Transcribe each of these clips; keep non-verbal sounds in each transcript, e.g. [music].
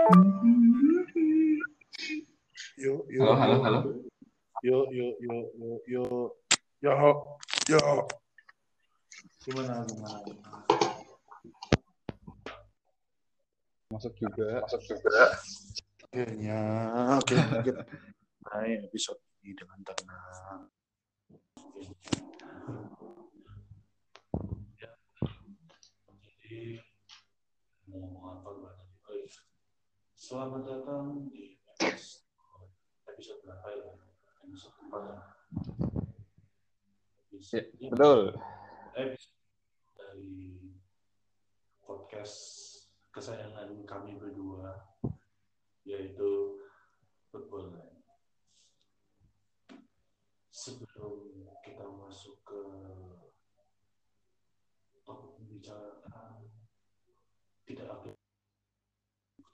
Yo, yo, Halo, halo, yo. halo. Yo, yo, yo, yo, yo, yo, yo. Gimana, gimana? Masuk juga. Masuk juga. Akhirnya, akhirnya kita mulai episode ini dengan tenang. Ya, jadi mau apa banyak oh iya. Selamat datang di episode berapa ya? Episode empat. ya? Ya, Ya, betul. episode dari podcast kesayangan kami berdua yaitu football Line. Sebelum kita masuk ke topik pembicaraan tidak ada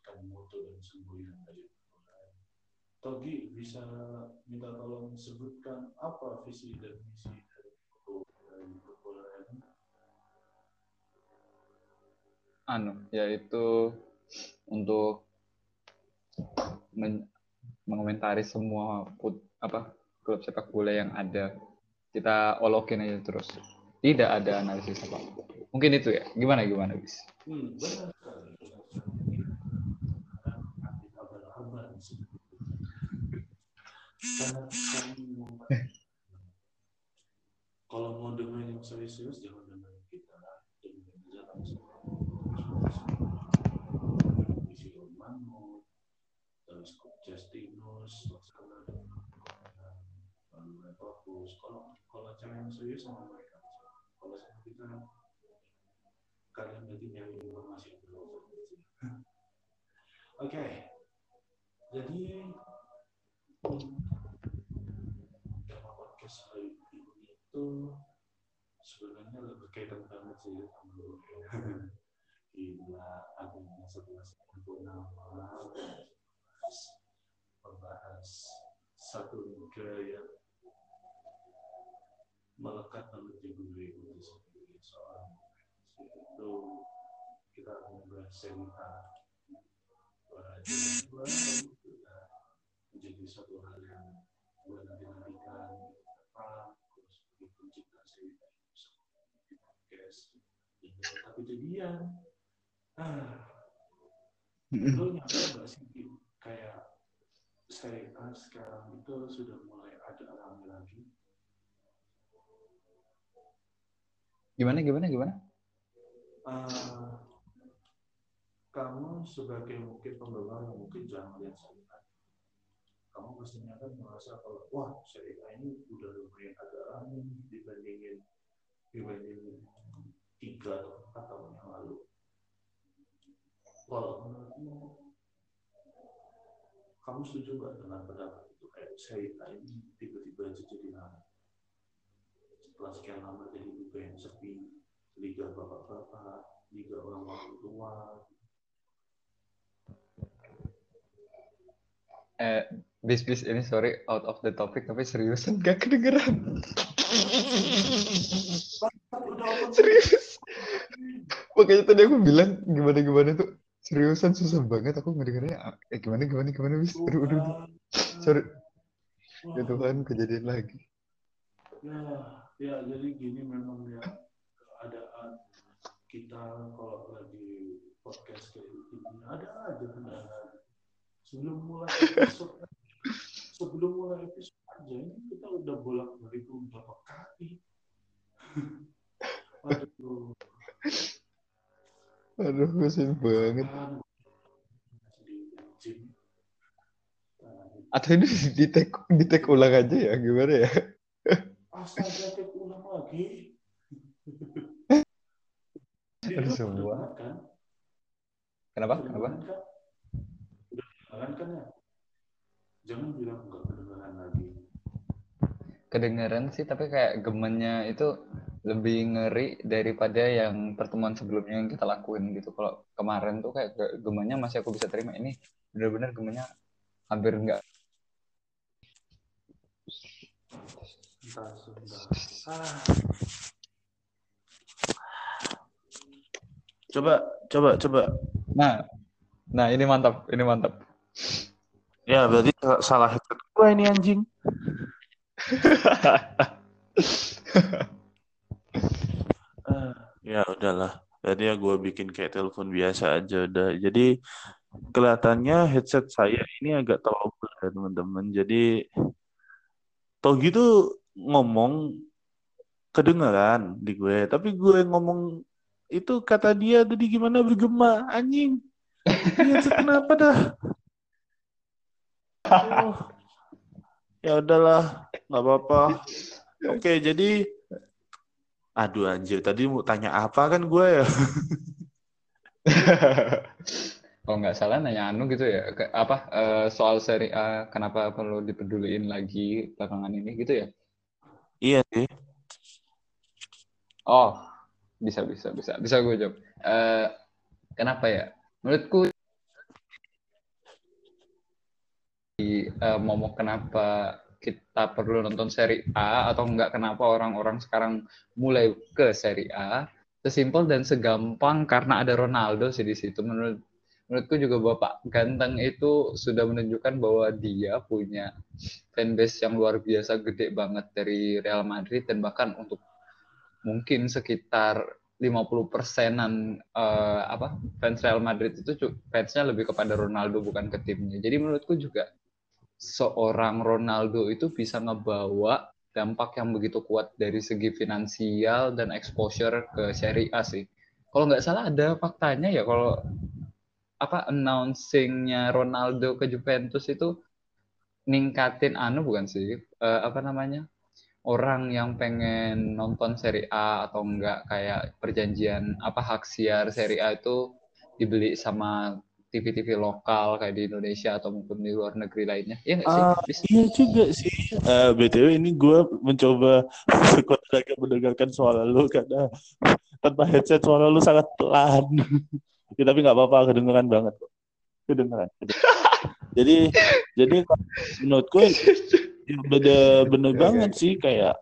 bukan moto dan semboyan dari football Line. Togi bisa minta tolong sebutkan apa visi dan misi dari football Line? Anu, yaitu untuk men- mengomentari semua put, apa klub sepak bola yang ada. Kita olokin aja terus. Tidak ada analisis apa. Mungkin itu ya. Gimana gimana bis? Hmm, benar sekali. benar sekali. Nanti abal-abal sih. Karena kami mau [laughs] kalau mau dengerin yang serius-serius jangan dengerin kita. Dengerin aja langsung isi Romano terus Justinus sekarang lalu fokus kalau kalau cewek yang serius sama mereka kalau sama kita kalian nanti nyari informasi yang belum Oke, jadi hmm, tema podcast hari ini itu sebenarnya berkaitan banget sih sama [laughs] lu. Gila, akhirnya setelah sekian puluh nama membahas, membahas satu negara yang melekat banget di bumi ini sebagai seorang itu kita akan membahas sudah menjadi suatu hal yang buat nanti-nantikan apa terus begitu cinta seri A di podcast tapi kejadian ah lu nyadar nggak sih kayak seri A sekarang itu sudah mulai ada rame lagi. Gimana gimana gimana? Eh, kamu sebagai mungkin penggemar yang mungkin jarang lihat Serie A, kamu pastinya kan merasa kalau wah A ini udah lumayan agak rame dibandingin dibandingin tiga atau empat tahun yang lalu. Kalau menurutmu kamu setuju nggak dengan pendapat itu kayak Serie A ini tiba-tiba aja jadi rame? Setelah sekian lama jadi liga yang sepi, liga bapak-bapak, liga orang-orang tua, Eh, bis bis ini sorry out of the topic tapi seriusan gak kedengeran. Serius. Makanya tadi aku bilang gimana gimana tuh seriusan susah banget aku ngedengarnya. Eh gimana gimana gimana bis. Aduh, aduh, aduh. Sorry. Ya Tuhan kejadian lagi. Ya, ya jadi gini memang ya keadaan kita kalau lagi podcast kayak gini ada aja kendala. Sebelum mulai episode sebelum mulai episode aja ini kita udah bolak balik beberapa kali. Aduh, Aduh kasian banget. Atau ini di take di take ulang aja ya gimana ya? astaga take ulang lagi. [laughs] Ada semua. kan? Kenapa? Kenapa? Kan? Udah kan ya? Jangan bilang nggak kedengeran lagi. Kedengeran sih tapi kayak gemennya itu lebih ngeri daripada yang pertemuan sebelumnya yang kita lakuin gitu. Kalau kemarin tuh kayak ge- gemennya masih aku bisa terima. Ini bener-bener gemennya hampir enggak. Entah. Ah. Coba, coba, coba. Nah, Nah, ini mantap, ini mantap. Ya, berarti salah headset gue ini anjing. [laughs] Ya udahlah. Jadi ya gue bikin kayak telepon biasa aja udah. Jadi kelihatannya headset saya ini agak trouble ya teman-teman. Jadi tau gitu ngomong kedengeran di gue. Tapi gue ngomong itu kata dia tadi gimana bergema anjing. Headset kenapa dah? Oh. Ya udahlah, nggak apa-apa. Oke, jadi aduh anjir, tadi mau tanya apa kan gue ya? [laughs] Kalau nggak salah nanya Anu gitu ya, ke, apa uh, soal seri A kenapa perlu dipeduliin lagi belakangan ini gitu ya? Iya sih. Oh, bisa bisa bisa bisa gue jawab. Uh, kenapa ya? Menurutku uh, momok kenapa kita perlu nonton seri A atau enggak kenapa orang-orang sekarang mulai ke seri A sesimpel dan segampang karena ada Ronaldo sih di situ menurut menurutku juga Bapak Ganteng itu sudah menunjukkan bahwa dia punya fanbase yang luar biasa gede banget dari Real Madrid dan bahkan untuk mungkin sekitar 50 persenan uh, apa fans Real Madrid itu fansnya lebih kepada Ronaldo bukan ke timnya. Jadi menurutku juga seorang Ronaldo itu bisa ngebawa dampak yang begitu kuat dari segi finansial dan exposure ke Serie A sih. Kalau nggak salah ada faktanya ya kalau apa announcingnya Ronaldo ke Juventus itu ningkatin anu bukan sih uh, apa namanya orang yang pengen nonton Serie A atau enggak kayak perjanjian apa hak siar Serie A itu dibeli sama TV-TV lokal kayak di Indonesia atau mungkin di luar negeri lainnya. Iya nggak sih? Uh, iya juga sih. Uh, eh, BTW ini gue mencoba [laughs] sekuat tenaga mendengarkan suara lu karena tanpa headset suara lu sangat pelan. [laughs] ya, tapi nggak apa-apa, kedengeran banget. Kedengeran. jadi jadi menurut gue ya bener-bener banget sih kayak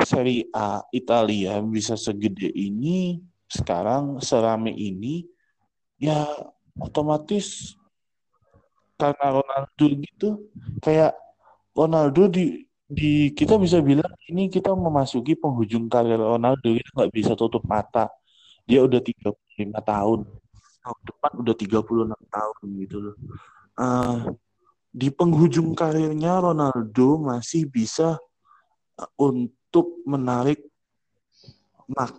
seri A Italia bisa segede ini sekarang serame ini ya otomatis karena Ronaldo gitu kayak Ronaldo di di kita bisa bilang ini kita memasuki penghujung karir Ronaldo kita nggak bisa tutup mata. Dia udah 35 tahun. Tahun depan udah 36 tahun gitu loh. Uh, di penghujung karirnya Ronaldo masih bisa uh, untuk menarik mak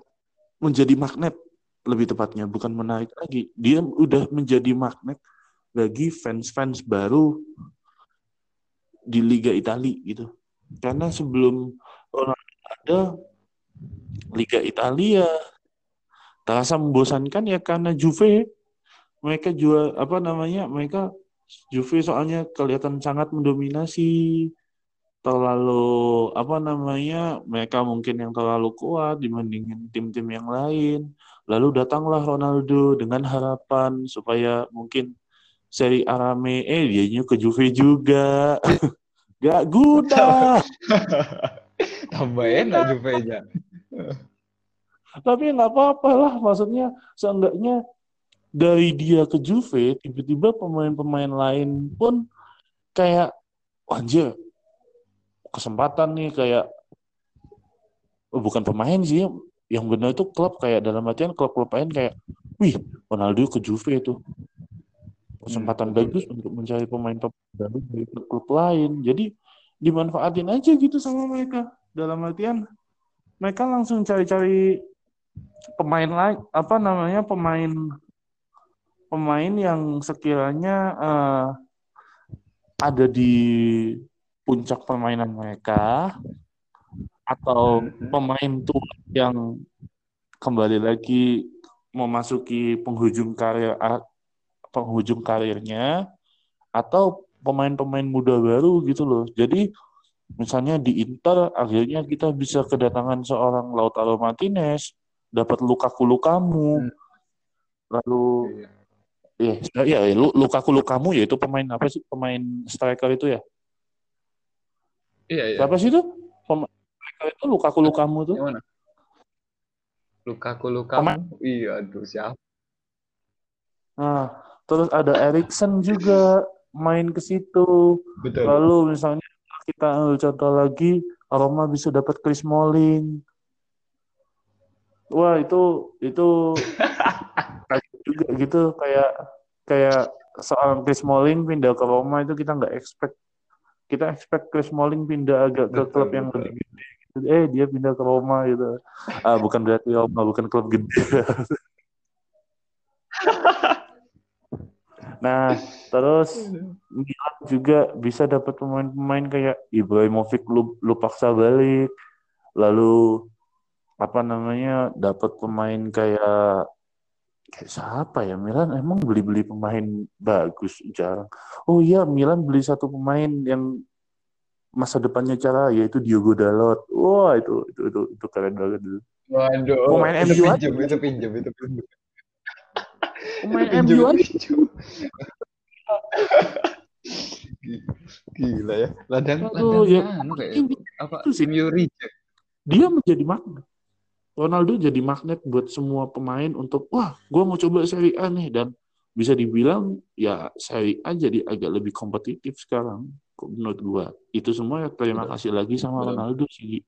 menjadi magnet lebih tepatnya bukan menarik lagi. Dia udah menjadi magnet bagi fans-fans baru di Liga Italia gitu. Karena sebelum Ronaldo ada Liga Italia terasa membosankan ya karena Juve mereka jual apa namanya mereka Juve soalnya kelihatan sangat mendominasi terlalu apa namanya mereka mungkin yang terlalu kuat dibandingin tim-tim yang lain lalu datanglah Ronaldo dengan harapan supaya mungkin seri Arame eh dia ke Juve juga. [laughs] Gak guna. [laughs] Tambah enak Juve-nya. Tapi nggak apa-apa lah maksudnya seenggaknya dari dia ke Juve tiba-tiba pemain-pemain lain pun kayak anjir kesempatan nih kayak oh, bukan pemain sih yang benar itu klub kayak dalam artian klub-klub lain kayak wih Ronaldo ke Juve itu kesempatan hmm. bagus untuk mencari pemain baru dari klub lain. Jadi dimanfaatin aja gitu sama mereka. Dalam artian mereka langsung cari-cari pemain lain apa namanya pemain pemain yang sekiranya uh, ada di puncak permainan mereka atau hmm. pemain tua yang kembali lagi memasuki penghujung karir penghujung karirnya atau pemain-pemain muda baru gitu loh. Jadi misalnya di Inter akhirnya kita bisa kedatangan seorang Lautaro Martinez, dapat Lukaku Lukamu. Hmm. Lalu iya, ya, ya, Lukaku Lukamu yaitu pemain apa sih? Pemain striker itu ya? Iya, iya. Siapa sih itu? Mereka itu Lukaku Lukamu tuh. Yang mana? Lukaku Lukamu. Iya, aduh siapa? Nah, terus ada Erikson juga main ke situ. Betul. Lalu misalnya kita ambil contoh lagi, Roma bisa dapat Chris Smalling. Wah itu itu [laughs] juga gitu kayak kayak seorang Chris Smalling pindah ke Roma itu kita nggak expect kita expect Chris Smalling pindah agak ke Betul, klub yang betul. lebih gede. Eh dia pindah ke Roma gitu. Ah bukan berarti Roma bukan klub gede. [laughs] Nah terus Milan juga bisa dapat pemain-pemain kayak Ibrahimovic lu, lu paksa balik. Lalu apa namanya dapat pemain kayak kayak siapa ya? Milan emang beli-beli pemain bagus jarang. Oh iya Milan beli satu pemain yang masa depannya cara yaitu Diogo Dalot wah itu itu itu, itu keren banget itu Waduh. Pemain itu MU aja. pinjam, itu pinjam, itu pinjam. pemain Pinjam, MU. Gila ya. Ladang, Aduh, ladang ya. anu kayak Ini apa? itu sih. MU reject. dia menjadi magnet Ronaldo jadi magnet buat semua pemain untuk wah gue mau coba Serie A nih dan bisa dibilang ya Serie A jadi agak lebih kompetitif sekarang menurut gue itu semua ya terima Betul. kasih lagi sama Betul. Ronaldo sih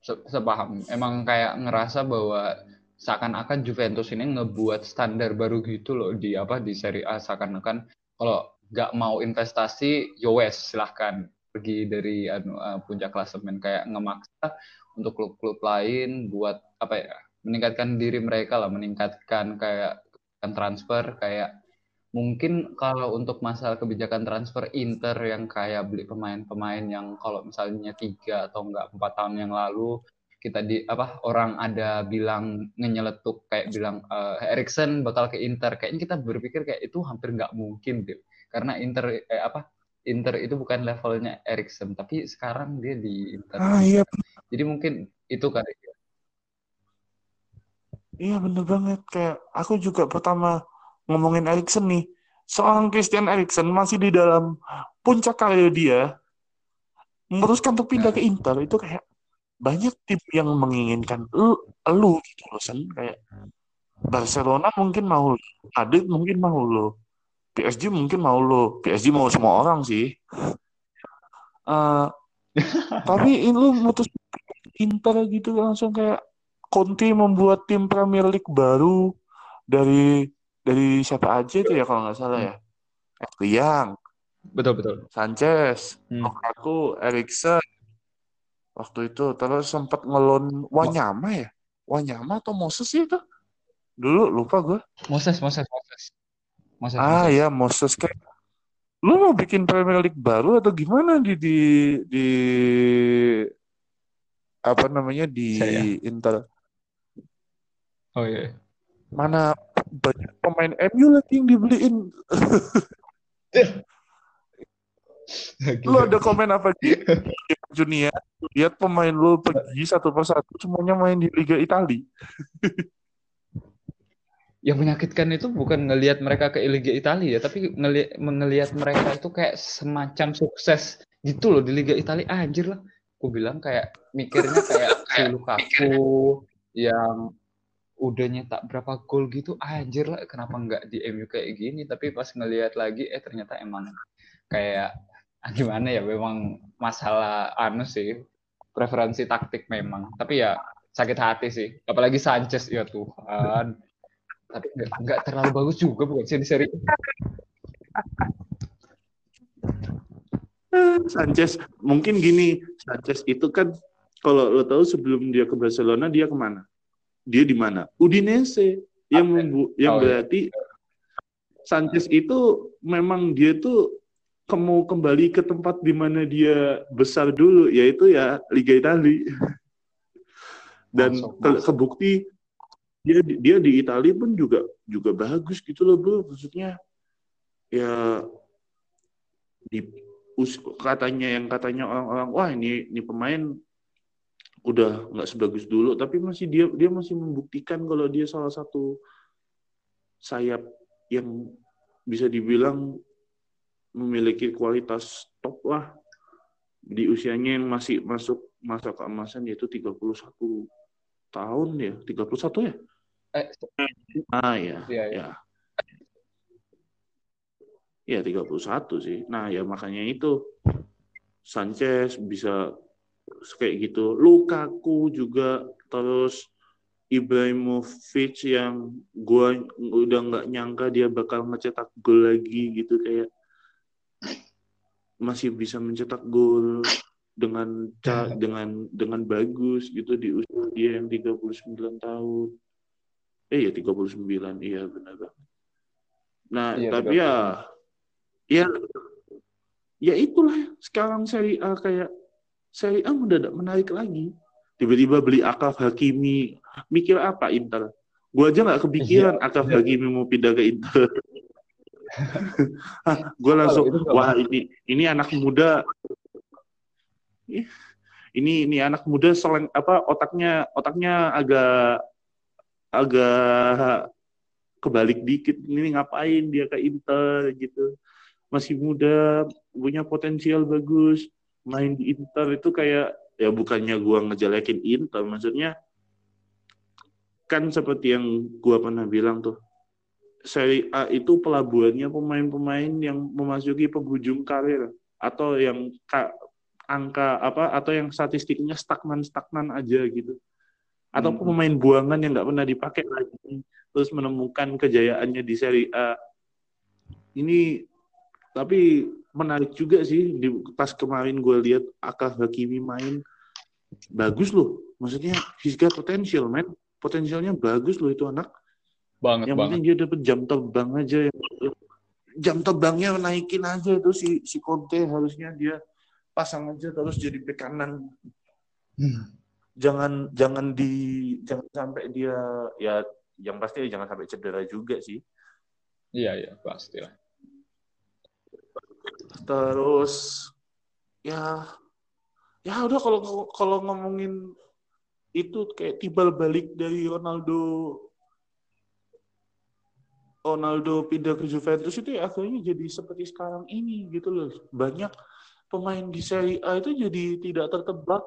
Se- sepaham. Emang kayak ngerasa bahwa seakan-akan Juventus ini ngebuat standar baru gitu loh di apa di Serie A seakan-akan kalau nggak mau investasi, yowes silahkan pergi dari anu, uh, puncak klasemen kayak ngemaksa untuk klub-klub lain buat apa ya meningkatkan diri mereka lah, meningkatkan kayak transfer kayak mungkin kalau untuk masalah kebijakan transfer Inter yang kayak beli pemain-pemain yang kalau misalnya tiga atau enggak empat tahun yang lalu kita di apa orang ada bilang ngenyeletuk kayak bilang eh, Erikson bakal ke Inter. Kayaknya kita berpikir kayak itu hampir nggak mungkin deh karena Inter eh, apa Inter itu bukan levelnya Erikson tapi sekarang dia di Inter. Ah iya. Jadi mungkin itu kali ya. Iya bener banget. Kayak aku juga pertama ngomongin Erikson nih seorang Christian Erikson masih di dalam puncak karir dia memutuskan untuk pindah ke Inter itu kayak banyak tim yang menginginkan lu, lu gitu loh Sen kayak Barcelona mungkin mau lu, Madrid mungkin mau lo PSG mungkin mau lo PSG mau semua orang sih. Eh, [laughs] tapi ini lu mutus Inter gitu langsung kayak Conte membuat tim Premier League baru dari dari siapa aja itu ya kalau nggak salah ya? Ashley Young, betul betul. Sanchez, Hmm. Lukaku, Erikson. Waktu itu terus sempat ngelon Wanyama ya? Wanyama atau Moses sih itu? Dulu lupa gue Moses Moses Moses. Moses ah Moses. ya Moses kayak lu mau bikin Premier League baru atau gimana di di di apa namanya di Saya. Inter? Oh iya. Mana banyak pemain MU lagi yang dibeliin [laughs] lu ada komen apa Gi? Junior lihat pemain lu pergi satu persatu semuanya main di Liga Italia [laughs] yang menyakitkan itu bukan ngelihat mereka ke Liga Italia ya, tapi ngelihat ngelihat mereka itu kayak semacam sukses gitu loh di Liga Italia anjir lah. Aku bilang kayak mikirnya kayak [laughs] si Lukaku yang udah nyetak berapa gol gitu anjir lah kenapa nggak di MU kayak gini? Tapi pas ngelihat lagi eh ternyata emang kayak ah, gimana ya memang masalah anu sih preferensi taktik memang. Tapi ya sakit hati sih. Apalagi Sanchez ya Tuhan. Tapi nggak terlalu bagus juga bukan sih di seri Sanchez mungkin gini Sanchez itu kan kalau lo tahu sebelum dia ke Barcelona dia ke mana dia di mana? Udinese. Yang membu- yang Oh, iya. berarti Sanchez itu memang dia tuh ke- mau kembali ke tempat di mana dia besar dulu yaitu ya Liga Italia. [laughs] Dan Masuk, ke- masuk. kebukti dia di- dia di Italia pun juga juga bagus gitu loh bro. Maksudnya ya di katanya yang katanya orang-orang wah ini ini pemain udah nggak sebagus dulu tapi masih dia dia masih membuktikan kalau dia salah satu sayap yang bisa dibilang memiliki kualitas top lah di usianya yang masih masuk masa keemasan yaitu 31 tahun ya 31 ya eh, Ah ya, iya. ya. Ya 31 sih. Nah, ya makanya itu Sanchez bisa kayak gitu. Lukaku juga terus Ibrahimovic yang gua udah nggak nyangka dia bakal ngecetak gol lagi gitu kayak masih bisa mencetak gol dengan ca- dengan dengan bagus gitu di usia dia yang 39 tahun. Eh ya 39, iya benar banget. Nah, Iya, tapi ya ya ya itulah sekarang Serie A kayak Serie A mendadak menarik lagi. Tiba-tiba beli Akraf Hakimi, mikir apa Inter? Gua aja nggak kepikiran iya. Hakimi mau pindah ke Inter. gue langsung wah ini ini anak muda ini ini anak muda seleng apa otaknya otaknya agak agak kebalik dikit ini ngapain dia ke Inter gitu masih muda punya potensial bagus main di Inter itu kayak ya bukannya gua ngejelekin Inter maksudnya kan seperti yang gua pernah bilang tuh Serie A itu pelabuhannya pemain-pemain yang memasuki penghujung karir atau yang ka- angka apa atau yang statistiknya stagnan-stagnan aja gitu atau Hmm. pemain buangan yang nggak pernah dipakai lagi terus menemukan kejayaannya di Serie A ini tapi menarik juga sih di pas kemarin gue lihat Akaf Hakimi main. Bagus loh. Maksudnya he's got potential man. Potensialnya bagus loh itu anak. Banget yang banget. penting dia dapat jam terbang aja. Jam terbangnya naikin aja itu si si Conte. Harusnya dia pasang aja terus jadi bek kanan. Hmm. jangan jangan di jangan sampai dia ya yang pasti jangan sampai cedera juga sih. Iya iya pasti lah. Terus ya ya udah kalau kalau ngomongin itu kayak timbal balik dari Ronaldo Ronaldo pindah ke Juventus itu ya akhirnya jadi seperti sekarang ini gitu loh. Banyak pemain di Serie A itu jadi tidak tertebak.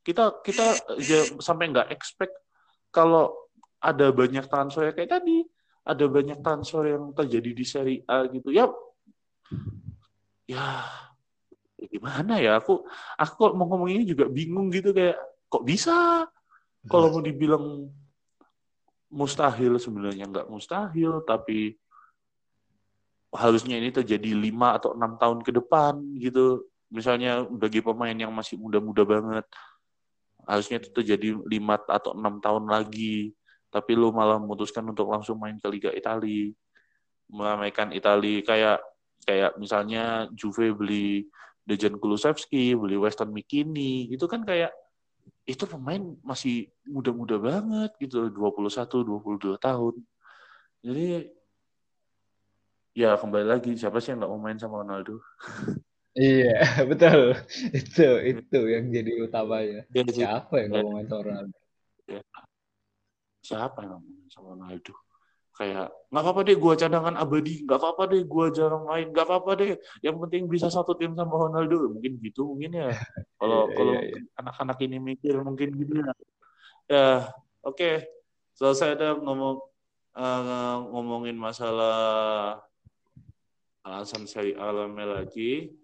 Kita kita ya, sampai nggak expect kalau ada banyak transfer kayak tadi ada banyak transfer yang terjadi di Serie A gitu. Ya ya gimana ya? Aku aku mau ngomong ini juga bingung gitu kayak kok bisa? Kalau mau dibilang mustahil sebenarnya nggak mustahil tapi harusnya ini terjadi lima atau enam tahun ke depan gitu. Misalnya bagi pemain yang masih muda-muda banget harusnya itu terjadi lima atau enam tahun lagi. Tapi lu malah memutuskan untuk langsung main ke Liga Italia meramaikan Italia kayak kayak misalnya Juve beli Dejan Kulusevski, beli Weston McKinney, itu kan kayak itu pemain masih muda-muda banget gitu, 21, 22 tahun. Jadi ya kembali lagi siapa sih yang nggak mau main sama Ronaldo? Iya [laughs] betul itu itu yang jadi utamanya. Ya. Siapa yang nggak mau main sama Ronaldo? Siapa yang nggak mau main sama Ronaldo? Kayak nggak apa-apa deh gua cadangan abadi, nggak apa-apa deh gua jarang main, nggak apa-apa deh. Yang penting bisa satu tim sama Ronaldo, mungkin gitu mungkin ya. [laughs] Kalau Iya, kalau iya, iya. anak-anak ini mikir mungkin gitu ya. Ya, oke. Selesai dah ngomong eh, ngomongin masalah alasan seri alamnya lagi.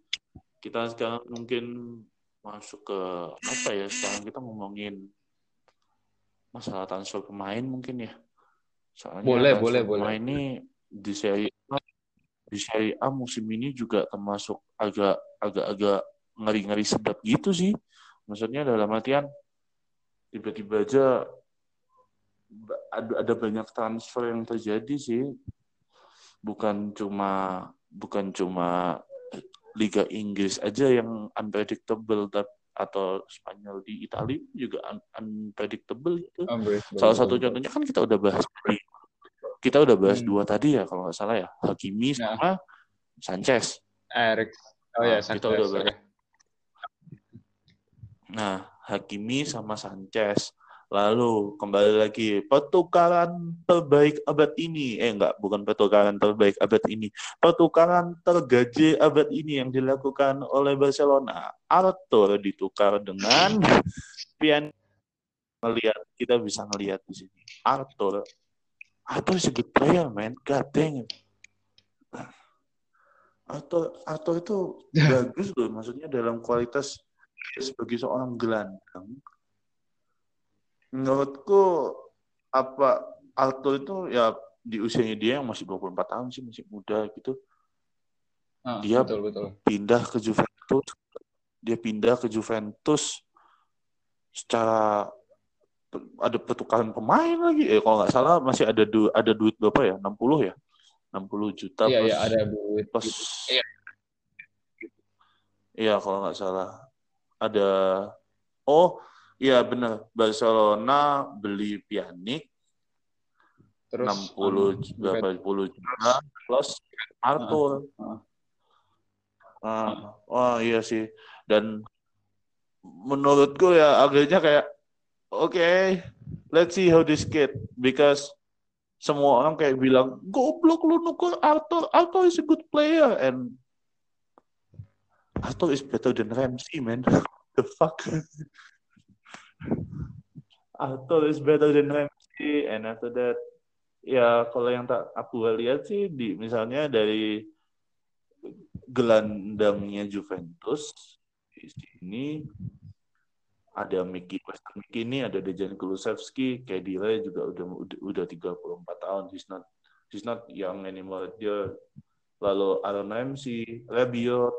Kita sekarang mungkin masuk ke apa ya? Sekarang kita ngomongin masalah transfer pemain mungkin ya. Soalnya Boleh, boleh, boleh. ini di seri A, di seri A musim ini juga termasuk agak agak-agak ngeri-ngeri sedap gitu sih. Maksudnya dalam artian tiba-tiba aja ada, ada banyak transfer yang terjadi sih. Bukan cuma bukan cuma Liga Inggris aja yang unpredictable atau Spanyol di Italia juga un- unpredictable gitu. Salah satu contohnya kan kita udah bahas tadi. Kita udah bahas Hmm. dua tadi ya kalau nggak salah ya. Hakimi Nah. sama Sanchez. Eric. Oh Nah, ya, kita Sanchez. udah bahas. Nah, Hakimi sama Sanchez. Lalu kembali lagi pertukaran terbaik abad ini. Eh enggak, bukan pertukaran terbaik abad ini. Pertukaran tergaji abad ini yang dilakukan oleh Barcelona. Arthur ditukar dengan [laughs] Pian melihat kita bisa ngelihat di sini. Arthur Arthur is a good player, man. God dang it. Arthur, Arthur itu [laughs] bagus loh, maksudnya dalam kualitas sebagai seorang gelandang. Menurutku apa Arthur itu ya di usianya dia yang masih 24 tahun sih masih muda gitu. Ah, Dia- betul betul. Pindah ke Juventus. Dia pindah ke Juventus secara ada pertukaran pemain lagi. Eh kalau nggak salah masih ada du ada duit berapa ya? 60 ya? 60 juta Iya plus iya ada duit. plus. Iya. Iya kalau nggak salah ada oh iya benar Barcelona beli Pjanic Terus 60 um, berapa puluh juta plus Arthur. Ah. Ah, wah iya sih. Dan menurutku ya akhirnya kayak oke, let's see how this kid because semua orang kayak bilang goblok lu nuker Arthur, Arthur is a good player and Arthur is better than Ramsey man. The fuck. Arthur is better than Ramsey and after that ya kalau yang tak aku lihat sih di misalnya dari gelandangnya Juventus di sini ada Miki Weston Miki ada Dejan Kulusevski, Kedira juga udah udah, udah 34 tahun. He's not he's not young anymore. Dia lalu Aaron Ramsey, Rabiot,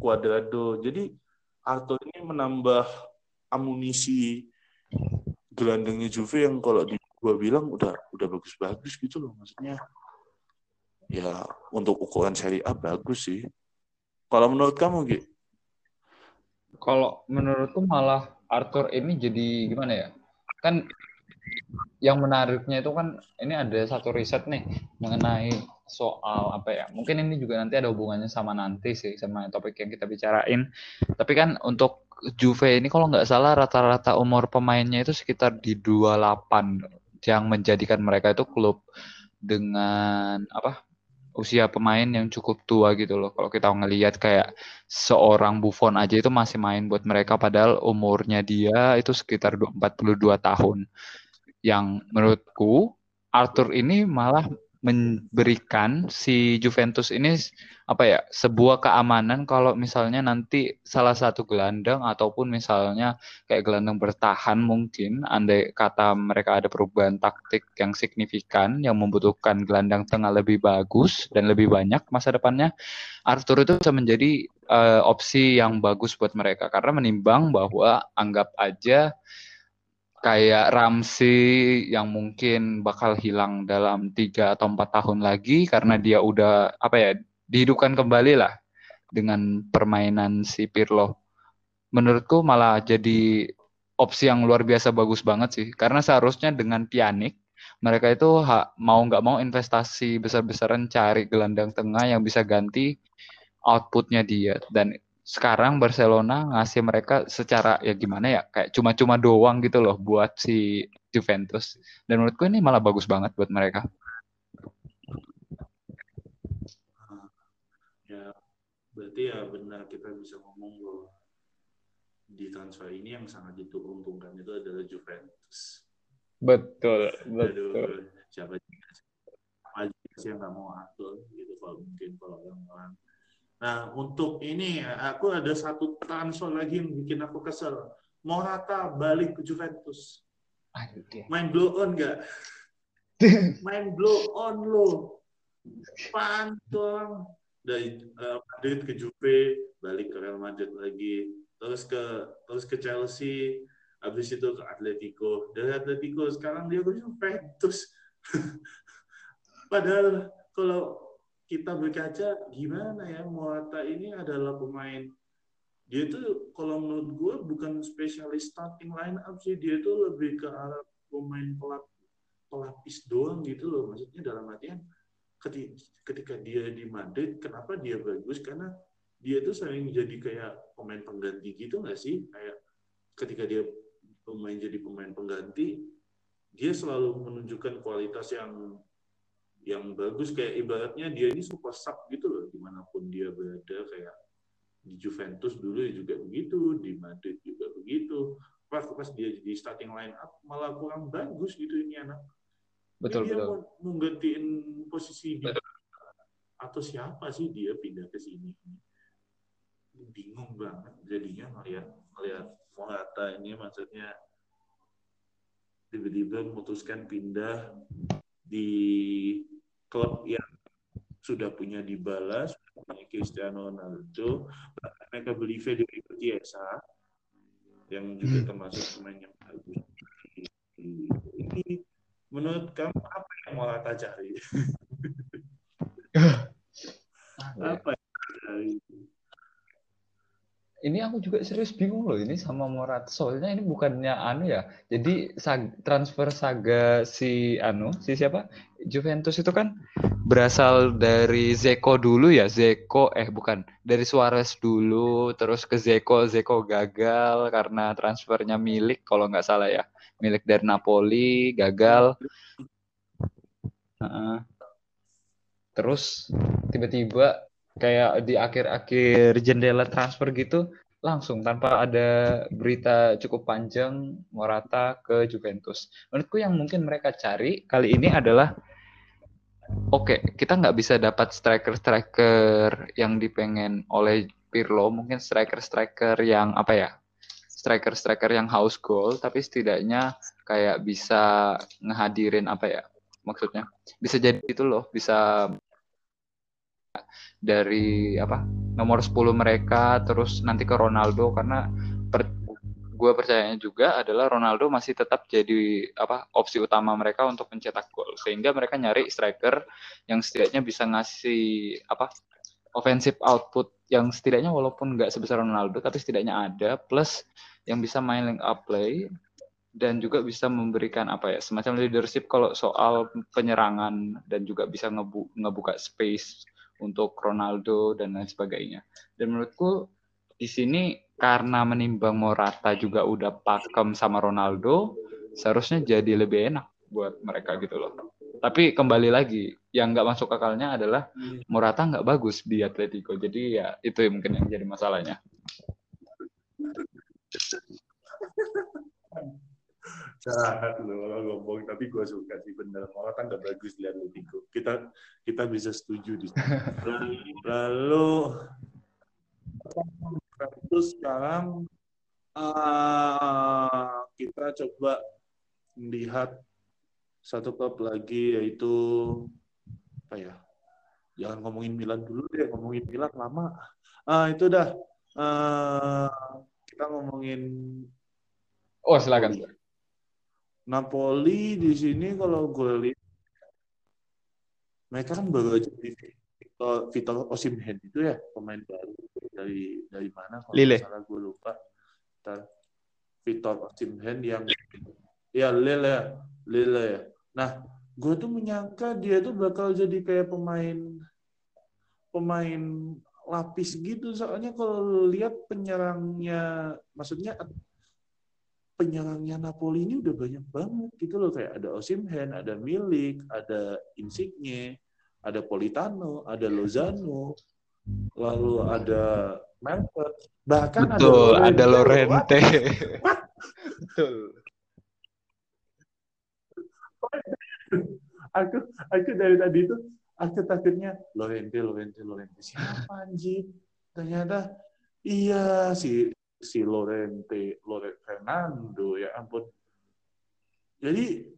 Cuadrado. Jadi Arthur ini menambah amunisi gelandangnya Juve yang kalau di gua bilang udah udah bagus-bagus gitu loh maksudnya ya untuk ukuran seri A bagus sih kalau menurut kamu Gi? Kalau menurutku malah Arthur ini jadi gimana ya? Kan yang menariknya itu kan ini ada satu riset nih mengenai soal apa ya? Mungkin ini juga nanti ada hubungannya sama nanti sih sama topik yang kita bicarain. Tapi kan untuk Juve ini kalau nggak salah rata-rata umur pemainnya itu sekitar di 28 yang menjadikan mereka itu klub dengan apa? Usia pemain yang cukup tua gitu loh. Kalau kita ngelihat kayak seorang Buffon aja itu masih main buat mereka padahal umurnya dia itu sekitar 42 tahun. Yang menurutku Arthur ini malah memberikan si Juventus ini apa ya sebuah keamanan kalau misalnya nanti salah satu gelandang ataupun misalnya kayak gelandang bertahan mungkin andai kata mereka ada perubahan taktik yang signifikan yang membutuhkan gelandang tengah lebih bagus dan lebih banyak masa depannya Arthur itu bisa menjadi uh, opsi yang bagus buat mereka. Karena menimbang bahwa anggap aja kayak Ramsey yang mungkin bakal hilang dalam tiga atau empat tahun lagi karena dia udah apa ya dihidupkan kembali lah dengan permainan si Pirlo. Menurutku malah jadi opsi yang luar biasa bagus banget sih karena seharusnya dengan Pjanic mereka itu mau nggak mau investasi besar-besaran cari gelandang tengah yang bisa ganti outputnya dia dan sekarang Barcelona ngasih mereka secara ya gimana ya kayak cuma-cuma doang gitu loh buat si Juventus dan menurutku ini malah bagus banget buat mereka. Ya berarti ya benar kita bisa ngomong bahwa di transfer ini yang sangat diuntungkan itu adalah Juventus. Betul, betul. Aduh, siapa siapa sih yang nggak mau atur gitu kalau mungkin kalau orang-orang Nah, untuk ini aku ada satu transfer lagi yang bikin aku kesel. Morata balik ke Juventus. Main blow on nggak? [laughs] Main blow on lo. Pantong. Dari uh, Madrid ke Juve, balik ke Real Madrid lagi. Terus ke terus ke Chelsea, habis itu ke Atletico. Dari Atletico sekarang dia ke Juventus. [laughs] Padahal kalau kita berkaca gimana ya Morata ini adalah pemain. Dia tuh kalau menurut gue bukan spesialis starting line up sih. Dia tuh lebih ke arah pemain pelapis, pelapis doang gitu loh. Maksudnya dalam artian ketika dia di Madrid kenapa dia bagus? Karena dia tuh sering jadi kayak pemain pengganti gitu nggak sih? Kayak ketika dia pemain jadi pemain pengganti dia selalu menunjukkan kualitas yang yang bagus kayak ibaratnya dia ini super sub gitu loh di mana pun dia berada kayak di Juventus dulu juga begitu di Madrid juga begitu. Pas pas dia jadi starting line up malah kurang bagus gitu ini anak. Betul dia betul. mau, mau gantiin posisi dia. atau siapa sih dia pindah ke sini? Bingung banget jadinya ngeliat ngeliat Morata ini maksudnya tiba-tiba memutuskan pindah di klub yang sudah punya dibalas punya Cristiano Ronaldo bahkan mereka beli Federico Chiesa yang juga termasuk pemain yang bagus. Ini menurut kamu apa yang mau Morata cari? [laughs] Apa yang cari ini aku juga serius bingung loh ini sama Morata soalnya ini bukannya anu ya jadi sag, transfer saga si anu si siapa? Juventus itu kan berasal dari Zeko dulu ya Zeko eh bukan dari Suarez dulu terus ke Zeko Zeko gagal karena transfernya milik kalau nggak salah ya milik dari Napoli gagal. Uh, terus tiba-tiba kayak di akhir-akhir jendela transfer gitu langsung tanpa ada berita cukup panjang Morata ke Juventus. Menurutku yang mungkin mereka cari kali ini adalah oke okay, kita nggak bisa dapat striker-striker yang dipengen oleh Pirlo, mungkin striker-striker yang apa ya striker-striker yang house goal, tapi setidaknya kayak bisa ngehadirin apa ya maksudnya bisa jadi itu loh bisa dari apa nomor 10 mereka terus nanti ke Ronaldo karena per, gue percayanya juga adalah Ronaldo masih tetap jadi apa opsi utama mereka untuk mencetak gol. Sehingga mereka nyari striker yang setidaknya bisa ngasih apa offensive output yang setidaknya walaupun nggak sebesar Ronaldo tapi setidaknya ada plus yang bisa main link up play dan juga bisa memberikan apa ya semacam leadership kalau soal penyerangan dan juga bisa ngebu ngebuka space untuk Ronaldo dan lain sebagainya. Dan menurutku di sini karena menimbang Morata juga udah pakem sama Ronaldo, seharusnya jadi lebih enak buat mereka gitu loh. Tapi kembali lagi, yang nggak masuk akalnya adalah Morata nggak bagus di Atletico. Jadi ya itu mungkin yang jadi masalahnya jahat loh kalau ngomong. Tapi gue suka sih bener. Malah kan gak bagus lihat Lutigo kita kita bisa setuju di sini lalu terus sekarang uh, kita coba melihat satu klub lagi yaitu apa ya? Jangan ngomongin Milan dulu deh ngomongin Milan lama. Ah itu dah. Uh, kita ngomongin oh silakan Napoli di sini kalau gue lihat mereka kan baru aja di Vitor, Vitor Osimhen itu ya pemain baru dari dari mana kalau Lille. salah gue lupa. Ntar Vitor Osimhen yang ya Lille Lille ya. Nah, gue tuh menyangka dia tuh bakal jadi kayak pemain pemain lapis gitu soalnya kalau lihat penyerangnya maksudnya penyerangnya Napoli ini udah banyak banget gitu loh kayak ada Osimhen, ada Milik, ada Insigne, ada Politano, ada Lozano, lalu ada Melfort, bahkan Betul, ada Lorente. Ada Lorente. Betul. aku aku dari tadi itu aku takutnya Lorente, Lorente, Lorente siapa anjir? Ternyata iya sih si Lorente, Lorente Fernando, ya ampun. Jadi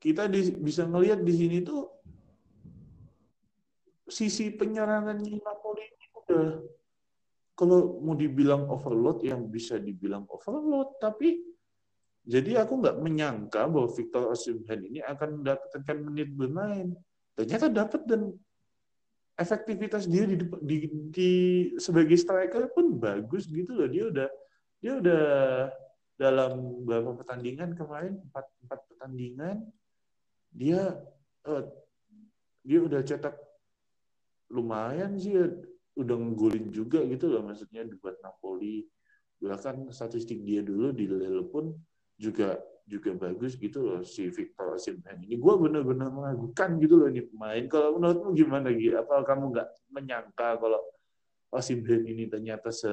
kita di, bisa ngelihat di sini tuh sisi penyerangan Napoli ini udah kalau mau dibilang overload yang bisa dibilang overload, tapi jadi aku nggak menyangka bahwa Victor Osimhen ini akan mendapatkan menit bermain. Ternyata dapat dan efektivitas dia di, di, di sebagai striker pun bagus gitu loh. Dia udah dia udah dalam beberapa pertandingan kemarin empat empat pertandingan dia uh, dia udah cetak lumayan sih udah nggulin juga gitu loh maksudnya buat Napoli. Bahkan statistik dia dulu di Lille pun juga juga bagus gitu loh si Victor Osimhen ini. Gue bener-bener meragukan gitu loh ini pemain. Kalau menurutmu gimana gitu? Apa kamu nggak menyangka kalau Osimhen ini ternyata se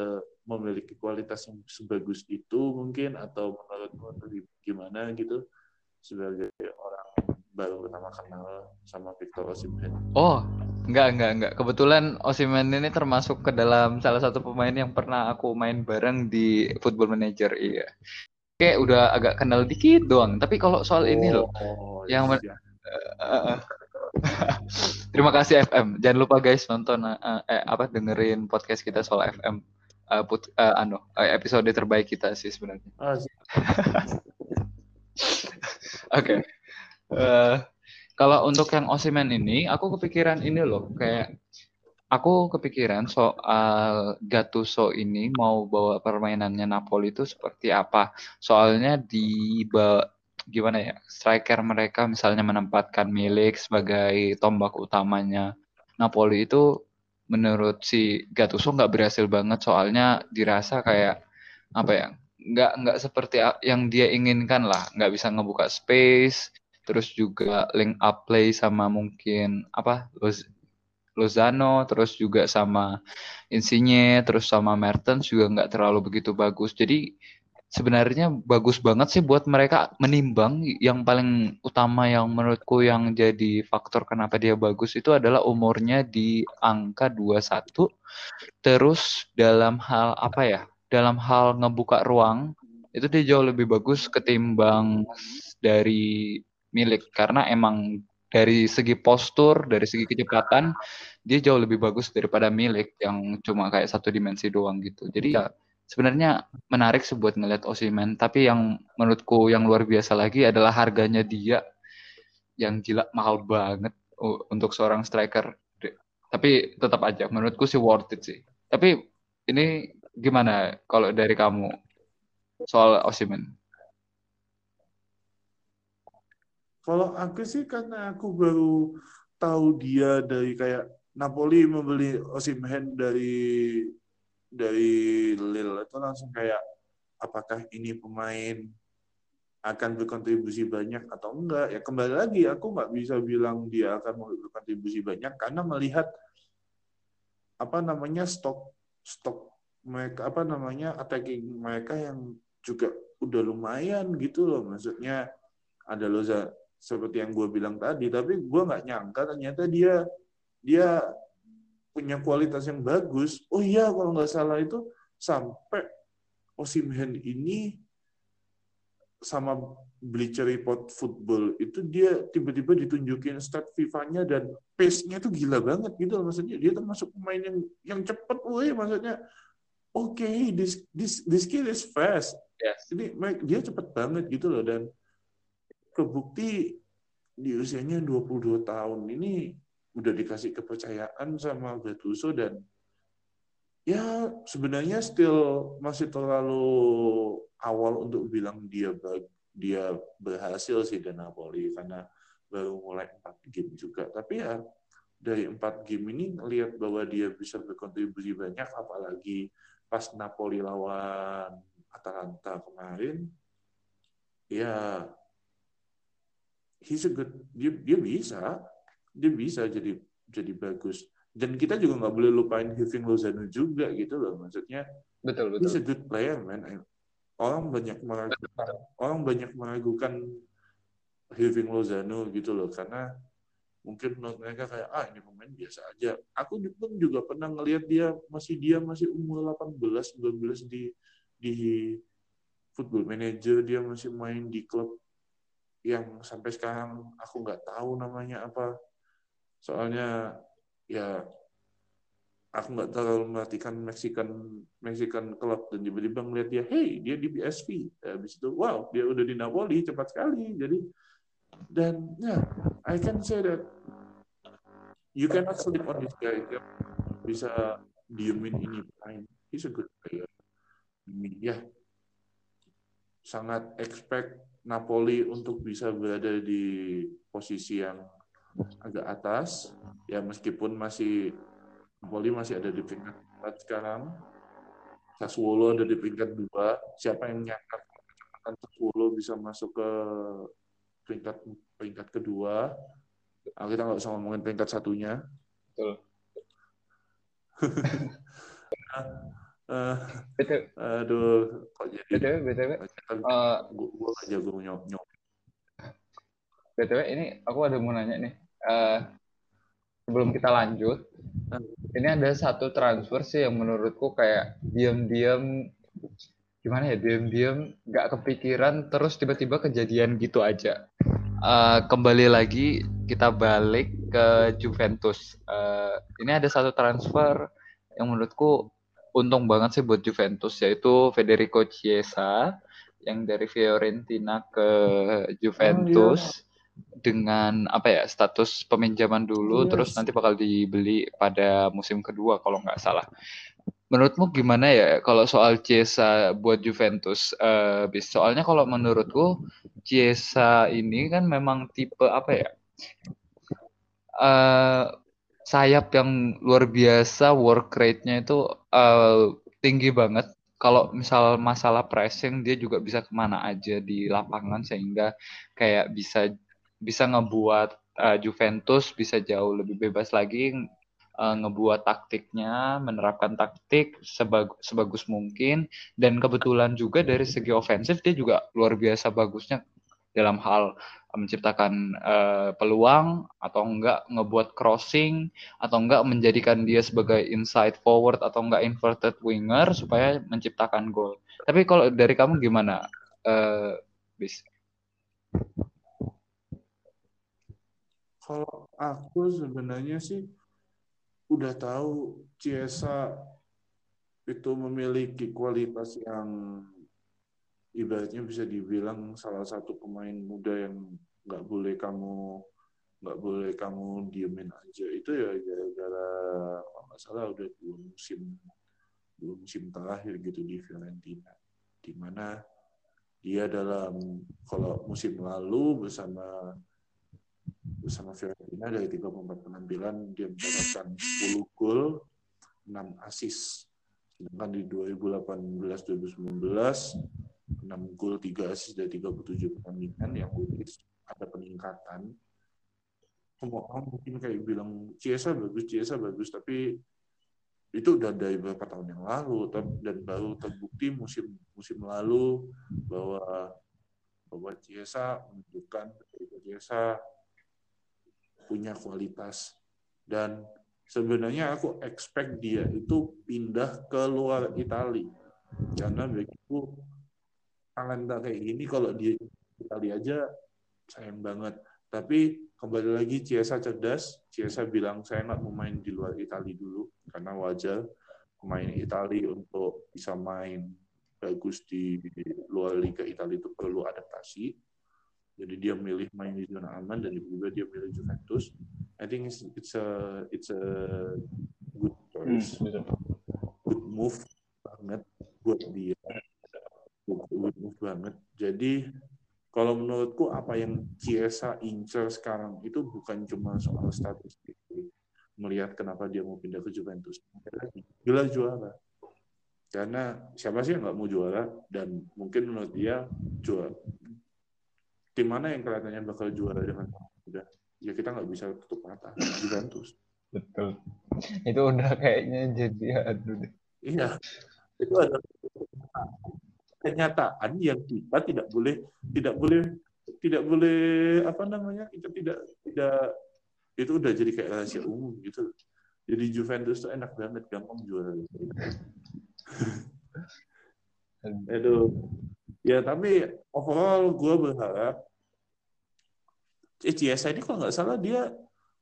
memiliki kualitas yang sebagus itu mungkin atau menurutmu gimana gitu sebagai orang baru pertama kenal sama Victor Osimhen. Oh, enggak enggak enggak. Kebetulan Osimhen ini termasuk ke dalam salah satu pemain yang pernah aku main bareng di Football Manager, iya. Kayak udah agak kenal dikit doang. Tapi kalau soal ini loh, Oh, yang iya, iya. Eh, [laughs] Terima kasih FM. Jangan lupa guys nonton eh, eh, apa dengerin podcast kita soal FM. Eh, put, eh, anu, eh, episode terbaik kita sih sebenarnya. Ah, sih. [laughs] Oke. Eh, kalau untuk yang Osimhen ini, aku kepikiran ini loh, kayak aku kepikiran soal Gattuso ini mau bawa permainannya Napoli itu seperti apa. Soalnya di gimana ya, striker mereka misalnya menempatkan Milik sebagai tombak utamanya Napoli itu menurut si Gattuso nggak berhasil banget soalnya dirasa kayak apa ya nggak nggak seperti yang dia inginkan lah nggak bisa ngebuka space terus juga link up play sama mungkin apa Lozano terus juga sama Insigne terus sama Mertens juga nggak terlalu begitu bagus. Jadi sebenarnya bagus banget sih buat mereka menimbang yang paling utama yang menurutku yang jadi faktor kenapa dia bagus itu adalah umurnya di angka 21 terus dalam hal apa ya dalam hal ngebuka ruang itu dia jauh lebih bagus ketimbang dari milik. Karena emang dari segi postur dari segi kecepatan dia jauh lebih bagus daripada milik yang cuma kayak satu dimensi doang gitu. Jadi ya sebenarnya menarik sih buat ngeliat Osimhen tapi yang menurutku yang luar biasa lagi adalah harganya dia yang gila mahal banget untuk seorang striker. Tapi tetap aja menurutku sih worth it sih. Tapi ini gimana kalau dari kamu soal Osimhen Kalau aku sih karena aku baru tahu dia dari kayak Napoli membeli Osimhen dari dari Lille. Itu langsung kayak apakah ini pemain akan berkontribusi banyak atau enggak? Ya kembali lagi aku nggak bisa bilang dia akan berkontribusi banyak karena melihat apa namanya stok stok mereka apa namanya attacking mereka yang juga udah lumayan gitu loh. Maksudnya ada Loza seperti yang gue bilang tadi tapi gue nggak nyangka ternyata dia dia punya kualitas yang bagus. Oh iya kalau nggak salah itu sampai Osimhen ini sama Bleacher Report Football itu dia tiba-tiba ditunjukin stat FIFA-nya dan pace-nya tuh gila banget gitu loh. maksudnya dia termasuk pemain yang yang cepet woi. Maksudnya oke this this this kid is fast. Yes. Ini Mike, dia cepet banget gitu loh. Dan kebukti di usianya 22 tahun ini udah dikasih kepercayaan sama Gattuso dan ya sebenarnya still masih terlalu awal untuk bilang dia dia berhasil sih di Napoli karena baru mulai empat game juga. Tapi ya dari empat game ini lihat bahwa dia bisa berkontribusi banyak apalagi pas Napoli lawan Atalanta kemarin ya he's a good dia, dia bisa dia bisa jadi jadi bagus. Dan kita juga nggak boleh lupain Hirving Lozano juga gitu loh. Maksudnya betul he's betul. a good player man. Orang banyak meragukan orang banyak meragukan Hirving Lozano gitu loh. Karena mungkin mereka kayak ah ini pemain biasa aja. Aku pun juga pernah ngelihat dia masih dia masih umur 18 19 di di football manager. Dia masih main di klub yang sampai sekarang aku nggak tahu namanya apa soalnya ya aku nggak terlalu memperhatikan Mexican Mexican club dan tiba-tiba ngeliat dia hey dia di PSV habis itu wow dia udah di Napoli cepat sekali. Jadi dan ya I can say that you cannot sleep on this guy. Dia bisa diemin ini main. He's a good player. Ya sangat expect Napoli untuk bisa berada di posisi yang agak atas. Ya meskipun masih Napoli masih ada di peringkat 4 sekarang. Sassuolo ada di peringkat 2 siapa yang nyangka kecepatan Sassuolo bisa masuk ke peringkat peringkat kedua? Nah, kita nggak usah ngomongin peringkat satunya. Betul. [laughs] Eh, betul. aduh kok jadi btw kan eh, gue gak jago nyok nyok btw ini aku ada mau nanya nih. Uh, sebelum kita lanjut, ini ada satu transfer sih yang menurutku kayak diam-diam gimana ya diam-diam nggak kepikiran terus tiba-tiba kejadian gitu aja. Uh, kembali lagi kita balik ke Juventus. Uh, ini ada satu transfer yang menurutku untung banget sih buat Juventus yaitu Federico Chiesa yang dari Fiorentina ke Juventus. Oh, iya dengan apa ya status peminjaman dulu yes. terus nanti bakal dibeli pada musim kedua kalau nggak salah menurutmu gimana ya kalau soal Chiesa buat Juventus? Uh, soalnya kalau menurutku Chiesa ini kan memang tipe apa ya? Uh, sayap yang luar biasa, work rate-nya itu uh, tinggi banget. Kalau misal masalah pressing dia juga bisa ke mana aja di lapangan sehingga kayak bisa bisa ngebuat uh, Juventus bisa jauh lebih bebas lagi uh, ngebuat taktiknya, menerapkan taktik sebagus, sebagus mungkin dan kebetulan juga dari segi ofensif dia juga luar biasa bagusnya dalam hal menciptakan uh, peluang atau enggak ngebuat crossing atau enggak menjadikan dia sebagai inside forward atau enggak inverted winger supaya menciptakan gol. Tapi kalau dari kamu gimana, uh, bis? Kalau aku sebenarnya sih udah tahu Ciesa itu memiliki kualitas yang ibaratnya bisa dibilang salah satu pemain muda yang nggak boleh kamu nggak boleh kamu diemin aja. Itu ya gara-gara nggak salah udah dua musim dua musim terakhir gitu di Fiorentina. Di mana dia dalam kalau musim lalu bersama bersama Fiorentina dari 34 penampilan dia mencatatkan 10 gol, 6 assist. Sedangkan di 2018-2019 6 gol, 3 assist dari 37 pertandingan yang ada peningkatan. Orang mungkin kayak bilang Ciesa bagus, Ciesa bagus, tapi itu udah dari beberapa tahun yang lalu dan baru terbukti musim musim lalu bahwa bahwa Ciesa menunjukkan Ciesa punya kualitas. Dan sebenarnya aku expect dia itu pindah ke luar Italia karena begitu talenta kayak gini kalau di Italia aja sayang banget. Tapi kembali lagi Ciesa cerdas. Ciesa bilang saya nggak mau main di luar Italia dulu karena wajar pemain Italia untuk bisa main bagus di luar Liga Italia itu perlu adaptasi jadi dia milih main di zona aman dan tiba-tiba dia milih Juventus. I think it's, it's a it's a good choice, hmm, good move banget buat dia, good, good move banget. Jadi kalau menurutku apa yang Chiesa incer sekarang itu bukan cuma soal statistik melihat kenapa dia mau pindah ke Juventus. Gila juara. Karena siapa sih yang nggak mau juara dan mungkin menurut dia juara tim mana yang kelihatannya bakal juara dengan udah ya kita nggak bisa tutup mata. Juventus. Betul. Itu udah kayaknya jadi aduh iya. Itu ada kenyataan yang kita tidak boleh tidak boleh tidak boleh apa namanya kita tidak tidak itu udah jadi kayak rahasia umum gitu. Jadi Juventus tuh enak banget gampang juara. [laughs] Aduh. Ya tapi overall gue berharap eh Ciesa ini kalau nggak salah dia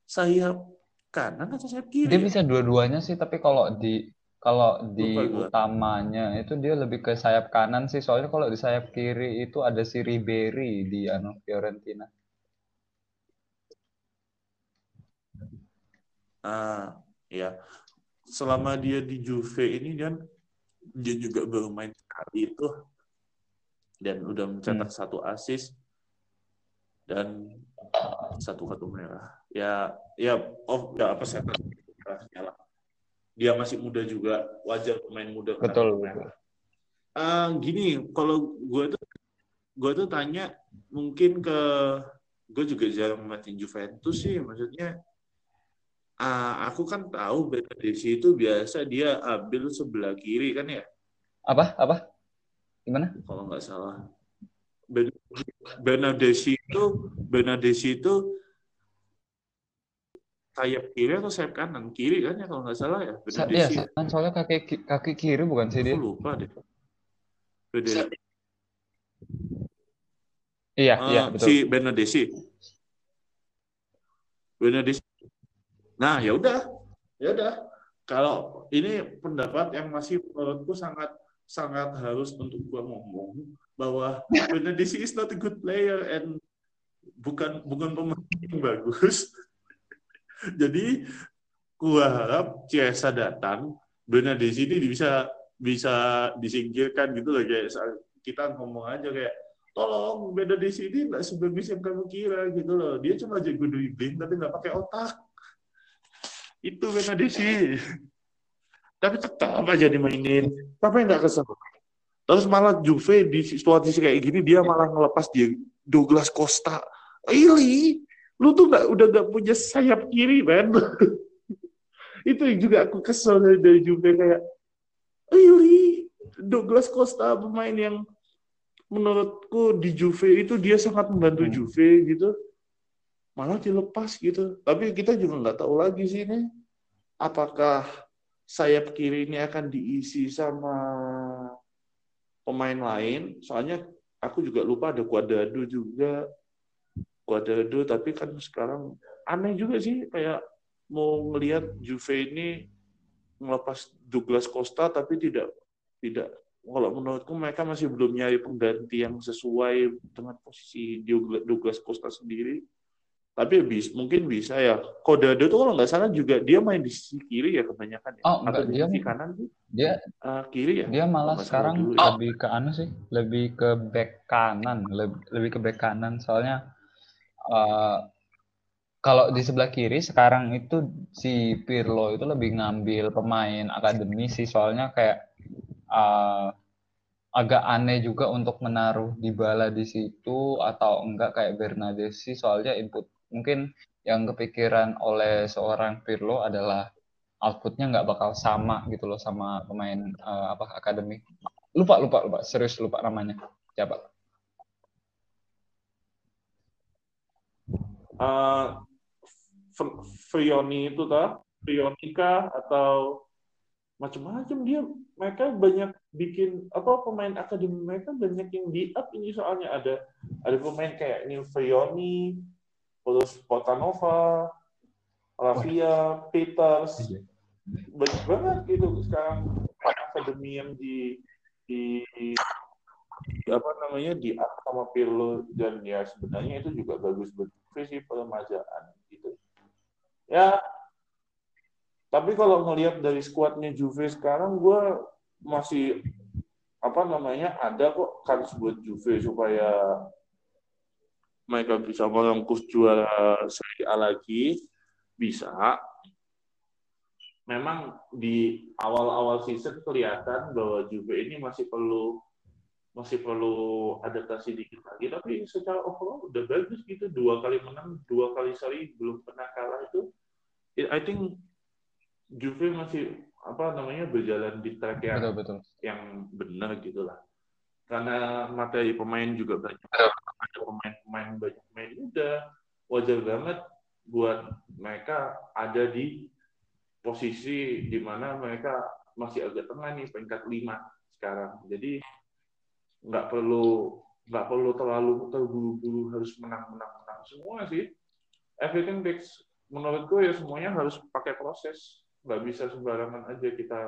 sayap kanan atau sayap kiri? Dia ya? bisa dua-duanya sih, tapi kalau di kalau di utamanya itu dia lebih ke sayap kanan sih. Soalnya kalau di sayap kiri itu ada si Ribery di anu Fiorentina. Ah, ya. Selama dia di Juve ini kan dia juga baru main sekali itu dan udah mencetak hmm. satu assist dan satu kartu merah. Ya, ya, oh, ya apa saya lah. Dia masih muda juga, wajar pemain muda. Betul. betul. Uh, gini, kalau gue tuh gue tuh tanya mungkin ke gue juga jarang mati Juventus sih, maksudnya uh, aku kan tahu Bernadesi itu biasa dia ambil sebelah kiri kan ya? Apa? Apa? Gimana? Kalau nggak salah Ben- Bernadesi itu Bernadesi itu sayap kiri atau sayap kanan? Kiri kan ya kalau nggak salah ya. Iya, Bernadesi. kan soalnya kaki ki- kaki kiri bukan sih Aku dia? lupa deh. Beda. Iya, Ah, iya betul. si Bernadesi. Bernadesi. Nah, ya udah. Ya udah. Kalau ini pendapat yang masih menurutku sangat sangat harus untuk gua ngomong bahwa Bernadesi is not a good player and bukan bukan pemain yang bagus. [laughs] Jadi gua harap Ciesa datang, Bernadesi ini bisa bisa disingkirkan gitu loh kayak kita ngomong aja kayak tolong beda di sini nggak sebagus yang kamu kira gitu loh. Dia cuma jago dribbling tapi nggak pakai otak. Itu beda di sini tapi tetap aja dimainin. Tapi nggak kesel. Terus malah Juve di situasi kayak gini dia malah ngelepas dia Douglas Costa. Ili lu tuh nggak udah nggak punya sayap kiri man [laughs] itu yang juga aku kesel dari, dari Juve kayak Ili Douglas Costa pemain yang menurutku di Juve itu dia sangat membantu Hmm. Juve gitu. Malah dilepas gitu. Tapi kita juga nggak tahu lagi sih ini. Apakah sayap kiri ini akan diisi sama pemain lain. Soalnya aku juga lupa ada Cuadrado juga. Cuadrado tapi kan sekarang aneh juga sih. Kayak mau ngelihat Juve ini melepas Douglas Costa tapi tidak tidak. Kalau menurutku mereka masih belum nyari pengganti yang sesuai dengan posisi Douglas Costa sendiri. Tapi bis, mungkin bisa ya. Kodado tuh kalau nggak salah juga dia main di sisi kiri ya kebanyakan ya. Oh, enggak, Atau di dia sisi kanan sih? dia Ah, kiri ya? dia malah sekarang dulu ya. lebih ke anu sih, lebih ke back kanan, lebih, lebih ke back kanan soalnya eh, kalau di sebelah kiri sekarang itu si Pirlo itu lebih ngambil pemain akademi sih soalnya kayak eh, agak aneh juga untuk menaruh Dybala di situ atau enggak kayak Bernadesi soalnya input mungkin yang kepikiran oleh seorang Pirlo adalah outputnya nggak bakal sama gitu loh sama pemain eh, apa akademi. Lupa lupa lupa. Serius lupa namanya. Siapa Eh, Fr- Frioni itu kah? Frioni kah? Atau macam-macam dia mereka banyak bikin apa pemain akademi mereka banyak yang di up ini soalnya. Ada ada pemain kayak ini Frioni terus Potanova Lavia Peters. Banyak banget gitu sekarang akademi yang di di, di apa namanya di sama Pirlo. Dan ya sebenarnya itu juga bagus buat sih peremajaan gitu. Ya tapi kalau ngelihat dari skuadnya Juve sekarang gue masih apa namanya ada kok kans buat Juve supaya mereka bisa merengkuh juara Serie A lagi? Bisa. Memang di awal-awal season kelihatan bahwa Juve ini masih perlu masih perlu adaptasi dikit lagi. Tapi secara overall udah bagus gitu. Dua kali menang dua kali seri belum pernah kalah itu. I think Juve masih apa namanya berjalan di track yang betul betul. yang benar gitu lah karena materi pemain juga banyak ada pemain-pemain banyak pemain muda. Wajar banget buat mereka ada di posisi di mana mereka masih agak tengah nih peringkat lima sekarang. Jadi nggak perlu nggak perlu terlalu terburu-buru harus menang-menang-menang semua sih everything takes menurutku ya semuanya harus pakai proses. Nggak bisa sembarangan aja kita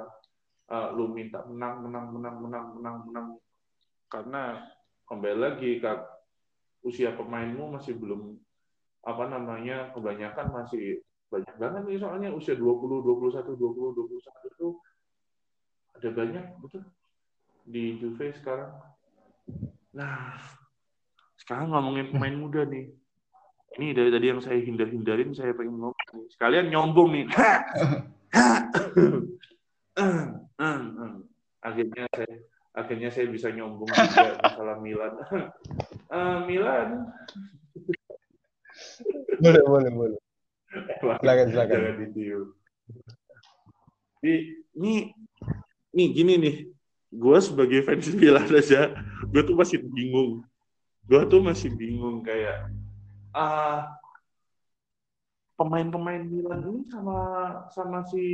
uh, lu minta menang menang menang menang menang menang. Karena kembali lagi kak usia pemainmu masih belum apa namanya kebanyakan masih banyak banget nih soalnya usia 20 21 20 21 itu ada banyak betul di Juve sekarang. Nah sekarang ngomongin pemain muda nih. Ini dari tadi yang saya hindar-hindarin saya pengen ngomong sekalian nyombong nih. Akhirnya saya akhirnya saya bisa nyombong juga masalah Milan Eh, Milan. Boleh boleh boleh. Silakan [laughs] silakan. Jangan ditiup. Ini ini nih gini nih. Gue sebagai fans [laughs] Milan aja gue tuh masih bingung. Gue tuh masih bingung kayak ah pemain-pemain Milan ini sama sama si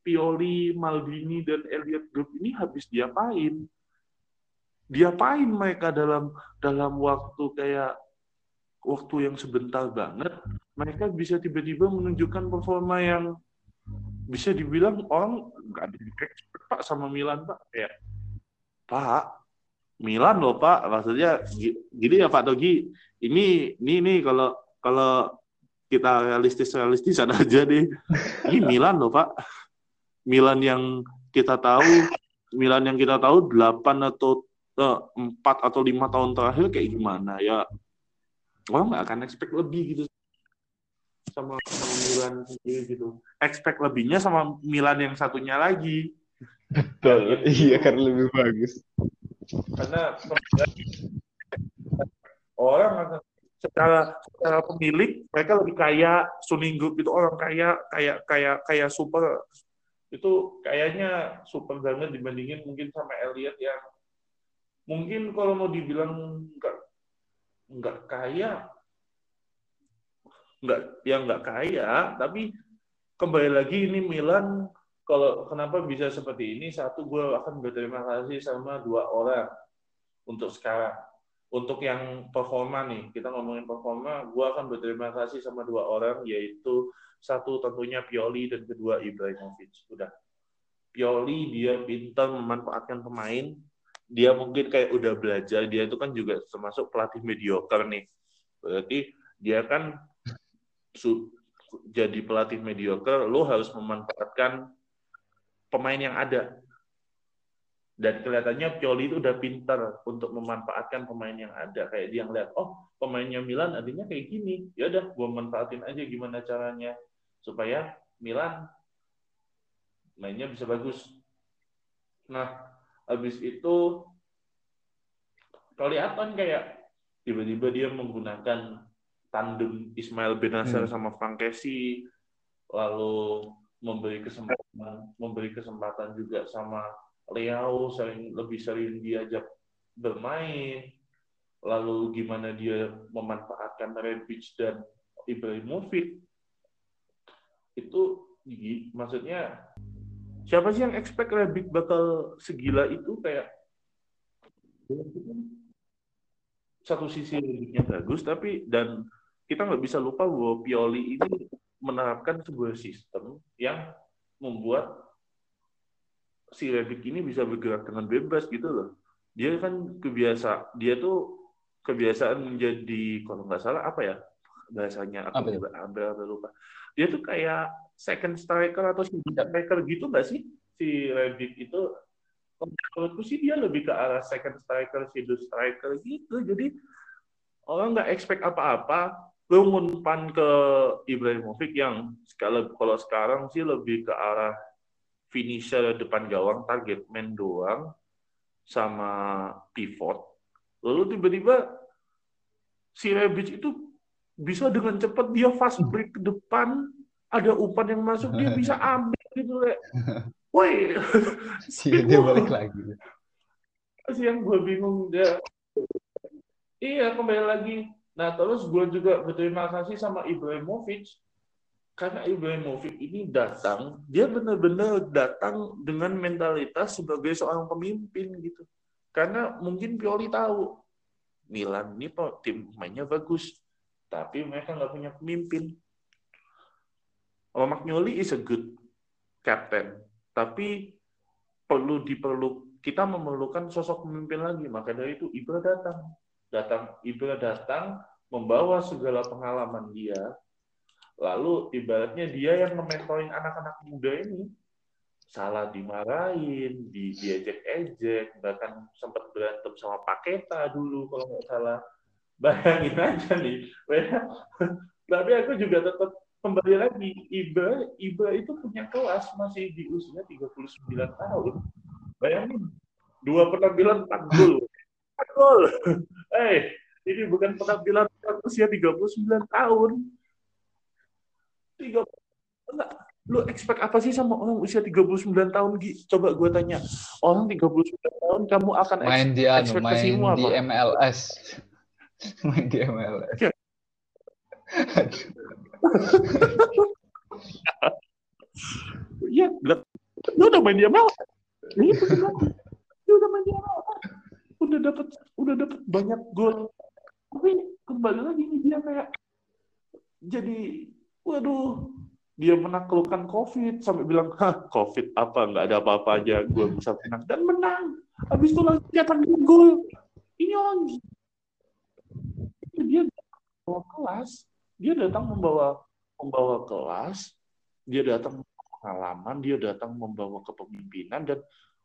Pioli, Maldini dan Elliot Group ini habis diapain? Diapain mereka dalam dalam waktu kayak waktu yang sebentar banget mereka bisa tiba-tiba menunjukkan performa yang bisa dibilang orang nggak ada pak sama Milan pak. Ya pak Milan loh pak. Maksudnya gini ya Pak Togi. Ini ini nih kalau kalau kita realistis realistis [laughs] ada aja deh. Ini Milan loh Pak. Milan yang kita tahu Milan yang kita tahu 8 atau 4 atau lima tahun terakhir kayak gimana? Ya orang nggak akan expect lebih gitu sama, sama Milan gitu. Expect lebihnya sama Milan yang satunya lagi. Betul. Iya karena lebih bagus. Karena orang secara secara pemilik mereka lebih kaya Suninggup itu orang kaya kayak kayak kayak super. Itu kayaknya super banget dibandingin mungkin sama Elliot yang mungkin kalau mau dibilang nggak nggak kaya nggak yang nggak kaya tapi kembali lagi ini Milan kalau kenapa bisa seperti ini satu gue akan berterima kasih sama dua orang untuk sekarang untuk yang performa nih, kita ngomongin performa, gue akan berterima kasih sama dua orang, yaitu satu tentunya Pioli dan kedua Ibrahimovic. Udah. Pioli dia pintar memanfaatkan pemain, dia mungkin kayak udah belajar, dia itu kan juga termasuk pelatih mediocre nih. Berarti dia kan jadi pelatih mediocre, lo harus memanfaatkan pemain yang ada. Dan kelihatannya Pioli itu udah pintar untuk memanfaatkan pemain yang ada. Kayak dia ngeliat oh pemainnya Milan artinya kayak gini. Ya udah gue manfaatin aja gimana caranya supaya Milan mainnya bisa bagus. Nah habis itu kelihatan kayak tiba-tiba dia menggunakan tandem Ismail Benasser hmm. sama Frankesi lalu memberi kesempatan memberi kesempatan juga sama Leo sering lebih sering diajak bermain, lalu gimana dia memanfaatkan Rebic dan Ibrahimovic itu maksudnya siapa sih yang expect Rebic bakal segila itu kayak satu sisi Rebicnya bagus tapi dan kita nggak bisa lupa bahwa Pioli ini menerapkan sebuah sistem yang membuat si Rebic ini bisa bergerak dengan bebas gitu loh. Dia kan kebiasa, dia tuh kebiasaan menjadi kalau nggak salah apa ya bahasanya aku juga ambil lupa. Dia tuh kayak second striker atau striker gitu nggak sih si Rebic itu? Menurutku sih dia lebih ke arah second striker, shadow striker gitu. Jadi orang nggak expect apa-apa. Lu ngumpan ke Ibrahimovic yang kalau kalau sekarang sih lebih ke arah finisher depan gawang, target man doang, sama pivot. Lalu tiba-tiba si Rebic itu bisa dengan cepat dia fast break ke depan, ada umpan yang masuk dia bisa [laughs] ambil gitu kayak. Woi, [laughs] si dia balik lagi. Si yang gue bingung dia. Iya kembali lagi. Nah terus gue juga berterima kasih sama Ibrahimovic karena Ibrahimovic ini datang, dia benar-benar datang dengan mentalitas sebagai seorang pemimpin gitu. Karena mungkin Pioli tahu Milan ini tim mainnya bagus, tapi mereka nggak punya pemimpin. Romagnoli is a good captain, tapi perlu diperlu kita memerlukan sosok pemimpin lagi. Maka dari itu Ibra datang, datang Ibra datang membawa segala pengalaman dia Lalu ibaratnya dia yang nge anak-anak muda ini salah dimarahin, di diejek-ejek, bahkan sempat berantem sama Paketa dulu kalau nggak salah. Bayangin aja nih. [laughs] Tapi aku juga tetap kembali lagi, Ibra, Ibra itu punya kelas masih di usia 39 tahun. Bayangin, dua penampilan 4 gol. 4 gol. Eh, ini bukan penampilan usia 39 tahun tiga enggak lu expect apa sih sama orang usia 39 tahun Gi? Coba gue tanya. Orang 39 tahun kamu akan main di anu, [laughs] main di apa? MLS. main di MLS. Iya. [laughs] Iya. Dia udah main bener. Dia udah main MLS. Udah dapat udah dapat banyak gol. Tapi kembali lagi nih dia kayak jadi waduh dia menaklukkan COVID sampai bilang, hah COVID apa nggak ada apa-apa aja gue bisa menang dan menang. Habis itu lagi cetak gol. Ini orang dia kelas, dia datang membawa membawa kelas, dia datang pengalaman, dia datang membawa kepemimpinan dan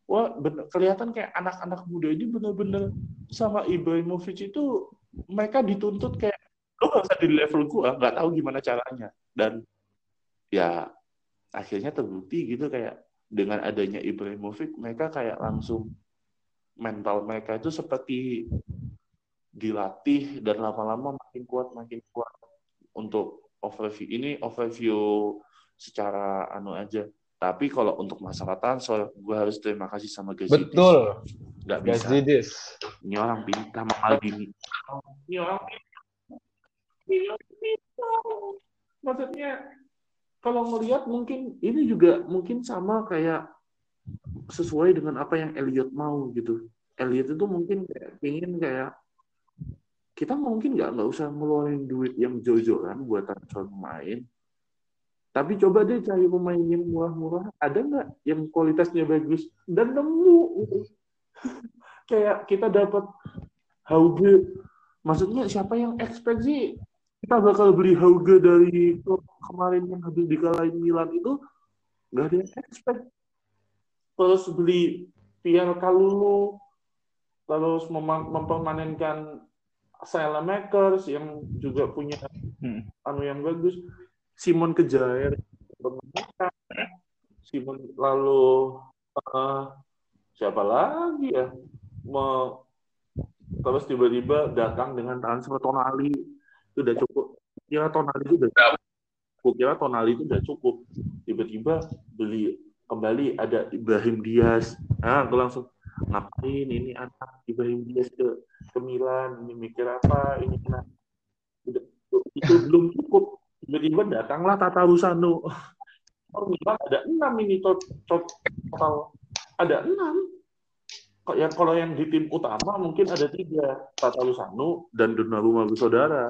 wah bener, kelihatan kayak anak-anak muda ini benar-benar sama Ibrahimovic itu mereka dituntut kayak lo gak usah di level gua nggak tahu gimana caranya. Dan ya akhirnya terbukti gitu kayak dengan adanya Ibrahimovic mereka kayak langsung mental mereka itu seperti dilatih dan lama-lama makin kuat makin kuat untuk overview ini overview secara anu aja. Tapi kalau untuk masalah transfer gue harus terima kasih sama Gazidis. Betul. nggak bisa. Gazidis. ini orang pintar sama Maldini ini orang pintar. Ini orang pintar maksudnya kalau ngelihat mungkin ini juga mungkin sama kayak sesuai dengan apa yang Elliot mau gitu. Elliot itu mungkin kayak pengen kayak kita mungkin nggak nggak usah ngeluarin duit yang jauh-jauhan buat transfer pemain. Tapi coba deh cari pemain yang murah-murah. Ada nggak yang kualitasnya bagus? Dan nemu. [laughs] Kayak kita dapat Hauge. Maksudnya siapa yang expect sih kita bakal beli Hauge dari kemarin yang habis dikalahin Milan itu? Nggak ada yang expect. Terus beli Pierre Kalulu terus mem- mempermanenkan Makers yang juga punya Hmm. anu yang bagus. Simon Kejair. Simon lalu eh, siapa lagi ya? Me- terus tiba-tiba datang dengan transfer Tonali. Itu udah cukup. Kira Tonali itu udah cukup. Kira Tonali itu udah cukup. Tiba-tiba beli kembali ada Ibrahim Diaz nah aku langsung ngapain ini anak Ibrahim Diaz ke ke Milan ini mikir apa ini udah itu belum cukup. Tiba-tiba datanglah Tata Rusano. Oh Milan ada enam ini tot- tot- total. Ada enam. Kok yang kalau yang di tim utama mungkin ada tiga. Tata Rusano dan Donnarumma bersaudara.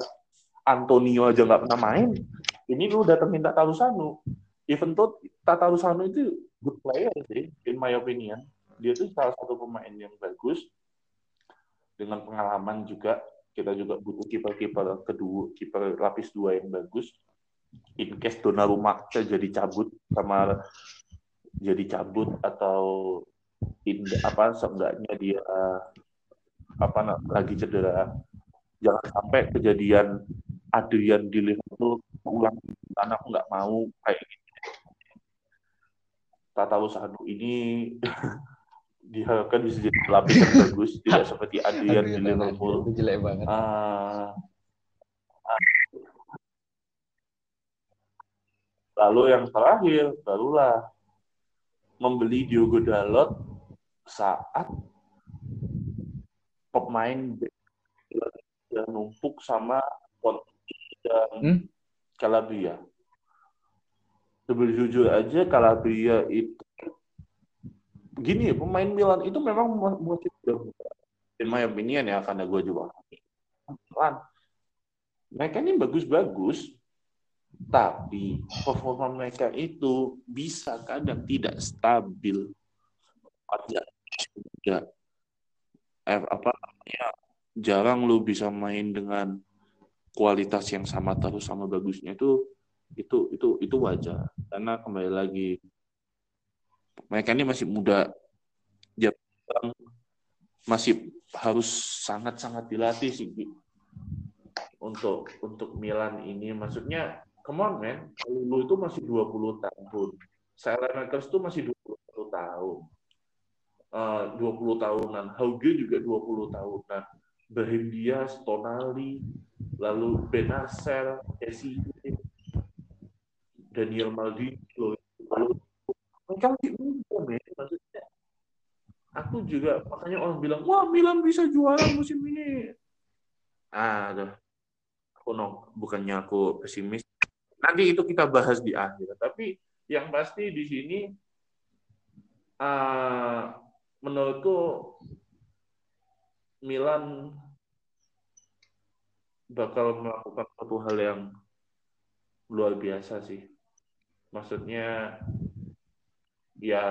Antonio aja nggak pernah main. Ini lu datengin Tata Rusano. Even though Tata Rusano itu good player sih in my opinion dia tuh salah satu pemain yang bagus. Dengan pengalaman juga kita juga butuh kiper-kiper kedua kiper lapis dua yang bagus. In case Donnarumma jadi cabut sama jadi cabut atau in, apa seenggaknya dia apa lagi cedera. Jangan sampai kejadian Adrian di Liverpool ulang anak nggak mau kayak gini. Tata ini [laughs] diharapkan bisa jadi pelapis yang bagus tidak [laughs] seperti Adrian di Liverpool itu jelek banget. Ah. Lalu yang terakhir barulah membeli Diogo Dalot saat pemain yang numpuk sama Conte dan Hmm? Calabria. Jujur aja Calabria itu gini pemain Milan itu memang masih in my opinion ya karena gue juga Milan. Mereka ini bagus-bagus tapi performa mereka itu bisa kadang tidak stabil. Ada eh, apa namanya jarang lu bisa main dengan kualitas yang sama terus sama bagusnya itu itu itu itu wajar. Karena kembali lagi mereka ini masih muda. Jarang masih harus sangat-sangat dilatih sih untuk untuk Milan ini. Maksudnya come on man. Lu itu masih 20 tahun. Makers itu masih 21 tahun. Eh, 20 tahunan. Hauge juga 20 tahunan. Brahim Diaz, Tonali lalu Benacer, Jesse Daniel Maldini lalu mereka muda men. Maksudnya aku juga makanya orang bilang wah Milan bisa juara musim ini. Aduh. Aku no bukannya aku pesimis. Nanti itu kita bahas di akhir. Tapi yang pasti di sini uh, menurutku Milan bakal melakukan satu hal yang luar biasa sih. Maksudnya ya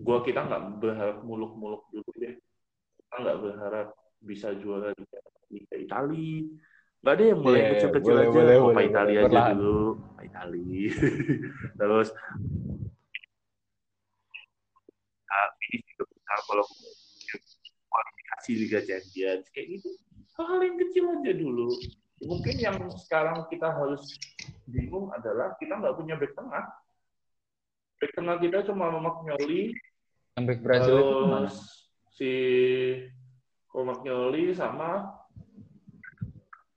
gua kita nggak berharap muluk-muluk dulu deh. Kita nggak berharap bisa juara di Liga Italia. Nggak ada yang mulai yeah, kecil-kecil aja. Boleh, Copa Italia aja dulu. Copa Italia. [laughs] Terus ini juga kalau kualifikasi Liga Champions kayak gitu hal yang kecil aja dulu mungkin yang sekarang kita harus bingung adalah kita nggak punya back tengah back tengah kita cuma Nyoli yang back Brazil itu mana? si Nyoli sama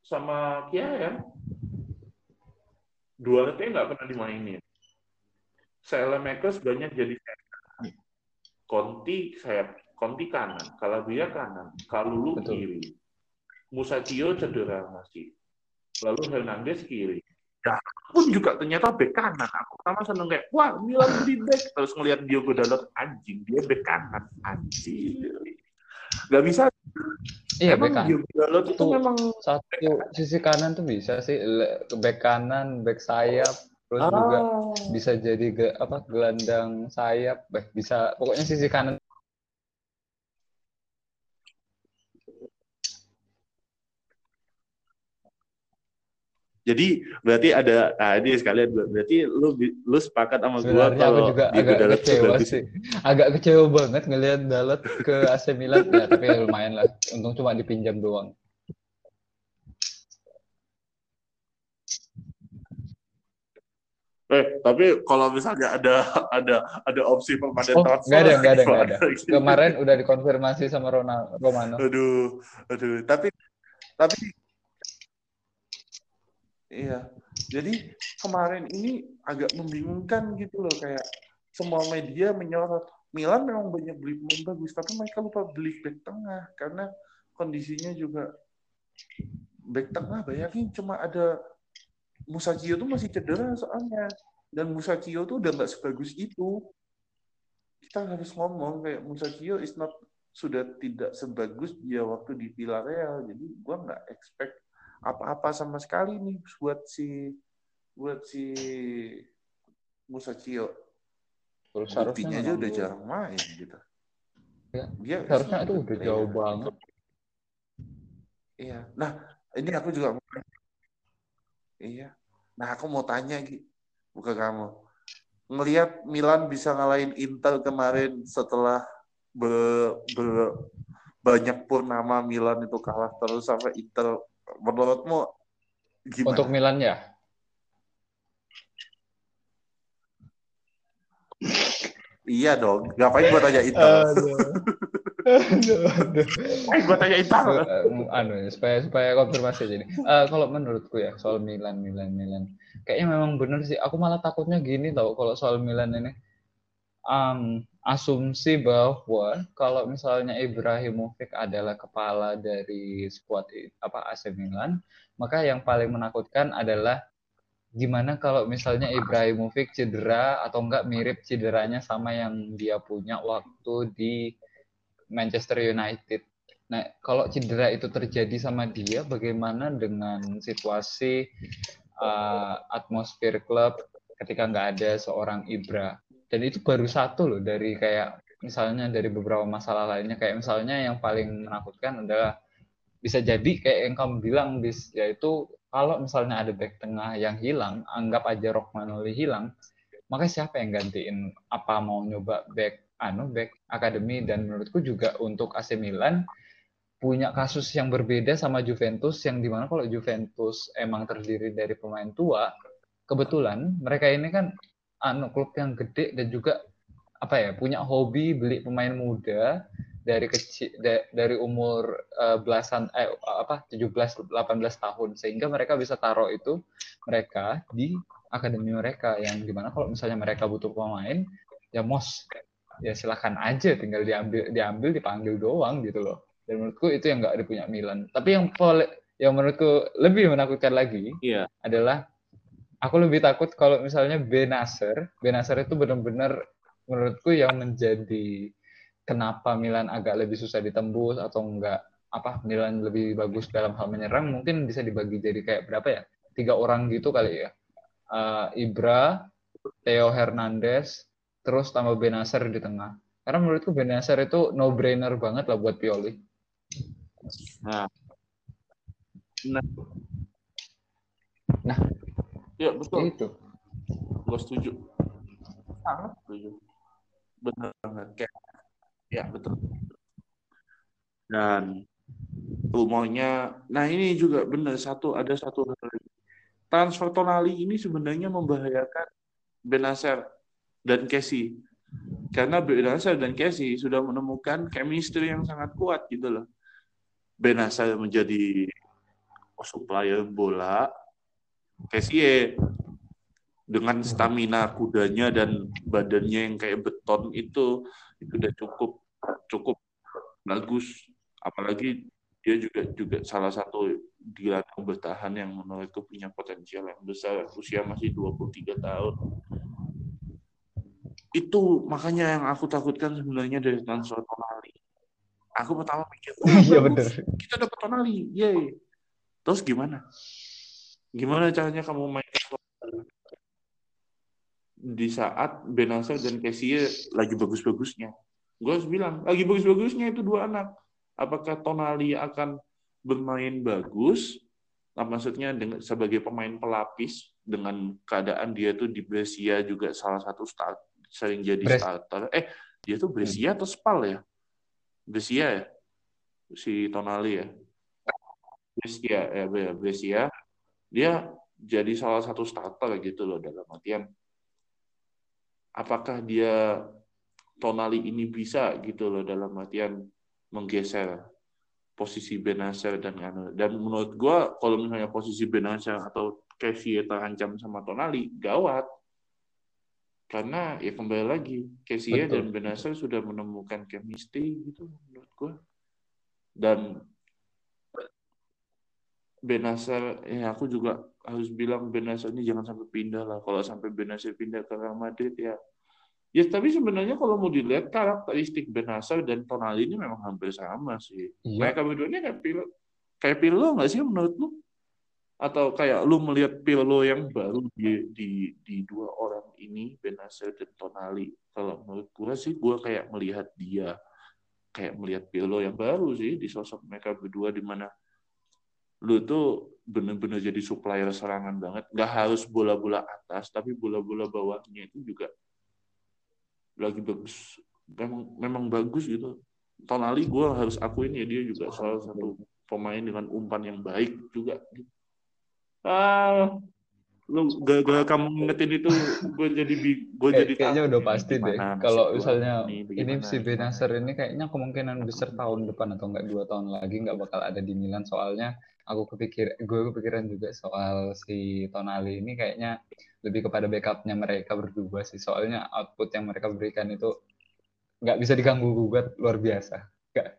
sama Kia ya dua itu nggak pernah dimainin Makers banyak jadi Conti sayap Conti kanan, Calabria kanan, Kalulu Betul. kiri. Musacchio cedera masih. Lalu Hernandez kiri. Ya, pun juga ternyata bek kanan. Aku sama seneng kayak, wah Milan di bek. Terus ngelihat Diogo Dalot, anjing, dia bek kanan. Anjing. Gak bisa. Iya, bek kanan. Diogo Dalot itu, itu memang... Satu sisi kanan tuh bisa sih. Bek kanan, bek sayap, terus ah. juga bisa jadi ge, apa gelandang sayap eh, bisa pokoknya sisi kanan Jadi berarti ada ah ini sekalian berarti lu lu sepakat sama gua kalau juga agak kecewa sih. Agak kecewa banget ngelihat Dalot ke AC Milan ya tapi lumayan lah. Untung cuma dipinjam doang. Eh, tapi kalau misalnya ada ada ada opsi permanen oh, transfer, nggak ada, nggak ada, nggak ada. [laughs] Kemarin udah dikonfirmasi sama Ronald Romano. Aduh, aduh. Tapi tapi iya. Jadi kemarin ini agak membingungkan gitu loh kayak semua media menyorot Milan memang banyak beli pemain bagus, tapi mereka lupa beli back tengah karena kondisinya juga back tengah bayangin cuma ada Musakio tuh masih cedera soalnya dan Musakio tuh udah nggak sebagus itu kita harus ngomong kayak Musakio is not sudah tidak sebagus dia waktu di Villarreal jadi gua nggak expect apa-apa sama sekali nih buat si buat si Musakio Terus Buktinya aja udah jarang main gitu. Ya, dia harusnya itu udah jauh banget. Iya. Nah, ini aku juga Iya. Nah, aku mau tanya Gi, bukan kamu. Ngelihat Milan bisa ngalahin Inter kemarin setelah be, be, banyak purnama Milan itu kalah terus sampai Inter menurutmu gimana? Untuk Milan ya? Iya dong. Ngapain gua tanya Inter? aduh, aduh. gue tanya Inter. Anu, supaya supaya konfirmasi jadi. Uh, kalau menurutku ya soal Milan, Milan, Milan. Kayaknya memang benar sih. Aku malah takutnya gini tau kalau soal Milan ini. Um, asumsi bahwa kalau misalnya Ibrahimovic adalah kepala dari skuad apa AC Milan, maka yang paling menakutkan adalah gimana kalau misalnya Ibrahimovic cedera atau enggak mirip cederanya sama yang dia punya waktu di Manchester United. Nah, kalau cedera itu terjadi sama dia, bagaimana dengan situasi uh, atmosfer klub ketika nggak ada seorang Ibra? Dan itu baru satu loh dari kayak misalnya dari beberapa masalah lainnya. Kayak misalnya yang paling menakutkan adalah bisa jadi kayak yang kamu bilang bis yaitu kalau misalnya ada back tengah yang hilang anggap aja Rockmanoli hilang maka siapa yang gantiin? Apa mau nyoba back anu back akademi? Dan menurutku juga untuk AC Milan punya kasus yang berbeda sama Juventus yang di mana kalau Juventus emang terdiri dari pemain tua kebetulan mereka ini kan anu klub yang gede dan juga apa ya punya hobi beli pemain muda dari kecil da, dari umur uh, belasan eh apa 17 18 tahun. Sehingga mereka bisa taruh itu mereka di akademi mereka. Yang di mana kalau misalnya mereka butuh pemain ya mos ya silahkan aja tinggal diambil diambil dipanggil doang gitu loh. Dan menurutku itu yang nggak dipunya Milan. Tapi yang yang menurutku lebih menakutkan lagi Iya. adalah aku lebih takut kalau misalnya Benacer, Benacer itu benar-benar menurutku yang menjadi kenapa Milan agak lebih susah ditembus atau enggak apa Milan lebih bagus dalam hal menyerang mungkin bisa dibagi jadi kayak berapa ya tiga orang gitu kali ya Eh, Ibra, Theo Hernandez, terus tambah Benacer di tengah. Karena menurutku Benacer itu no brainer banget lah buat Pioli. Nah. Nah. Nah. Ya, betul. Itu. Gue setuju. Sangat setuju. Benar banget. Kayak, ya, betul. Dan rumornya, nah ini juga benar satu ada satu hal lagi. Transfer Tonali ini sebenarnya membahayakan Benacer dan Casey. Karena Benacer dan Casey sudah menemukan chemistry yang sangat kuat gitu loh. Benacer menjadi supplier bola, Casey dengan stamina kudanya dan badannya yang kayak beton itu itu udah cukup cukup bagus. Apalagi dia juga juga salah satu gelandang bertahan yang menurutku punya potensial yang besar. Usia masih 23 tahun. Itu makanya yang aku takutkan sebenarnya dari transfer Tonali. Aku pertama pikir oh, [laughs] Iya bener. kita dapat Tonali yay. Terus gimana gimana caranya kamu main di saat Benacer dan Kessie lagi bagus-bagusnya. Gue harus bilang lagi bagus-bagusnya itu dua anak. Apakah Tonali akan bermain bagus? Nah, maksudnya dengan sebagai pemain pelapis dengan keadaan dia tuh di Brescia juga salah satu start sering jadi Bres- starter. Eh dia tuh Brescia atau Spal ya? Brescia ya? Si Tonali ya? Brescia ya, Brescia dia jadi salah satu starter gitu loh dalam artian apakah dia Tonali ini bisa gitu loh dalam artian menggeser posisi Benacer dan dan menurut gua kalau misalnya posisi Benacer atau Kessie terancam sama Tonali gawat. Karena ya kembali lagi Betul. dan Benacer sudah menemukan chemistry gitu menurut gua. Dan Benacer ya aku juga harus bilang Benacer ini jangan sampai pindah lah kalau sampai Benacer pindah ke Real Madrid ya Ya, tapi sebenarnya kalau mau dilihat karakteristik Benacer dan Tonali ini memang hampir sama sih. Iya. Mereka berdua ini kayak Pirlo, kayak Pirlo nggak sih menurut lu? Atau kayak lu melihat Pirlo yang baru di di, di dua orang ini Benacer dan Tonali? Kalau menurut gua sih, gua kayak melihat dia kayak melihat Pirlo yang baru sih di sosok mereka berdua di mana lu tuh bener-bener jadi supplier serangan banget. Nggak harus bola-bola atas, tapi bola-bola bawahnya itu juga lagi bagus memang memang bagus gitu Tonali gue harus akuin ya dia juga salah satu pemain dengan umpan yang baik juga ah lu gara-gara kamu ngingetin itu gue jadi gue Kayak- jadi kayaknya udah pasti deh. Kalau misalnya ini, si gimana. Benacer ini kayaknya kemungkinan besar tahun depan atau enggak dua tahun lagi nggak bakal ada di Milan. Soalnya aku kepikir, gue kepikiran juga soal si Tonali ini kayaknya lebih kepada backupnya mereka berdua sih. Soalnya output yang mereka berikan itu nggak bisa diganggu gugat luar biasa. Nggak.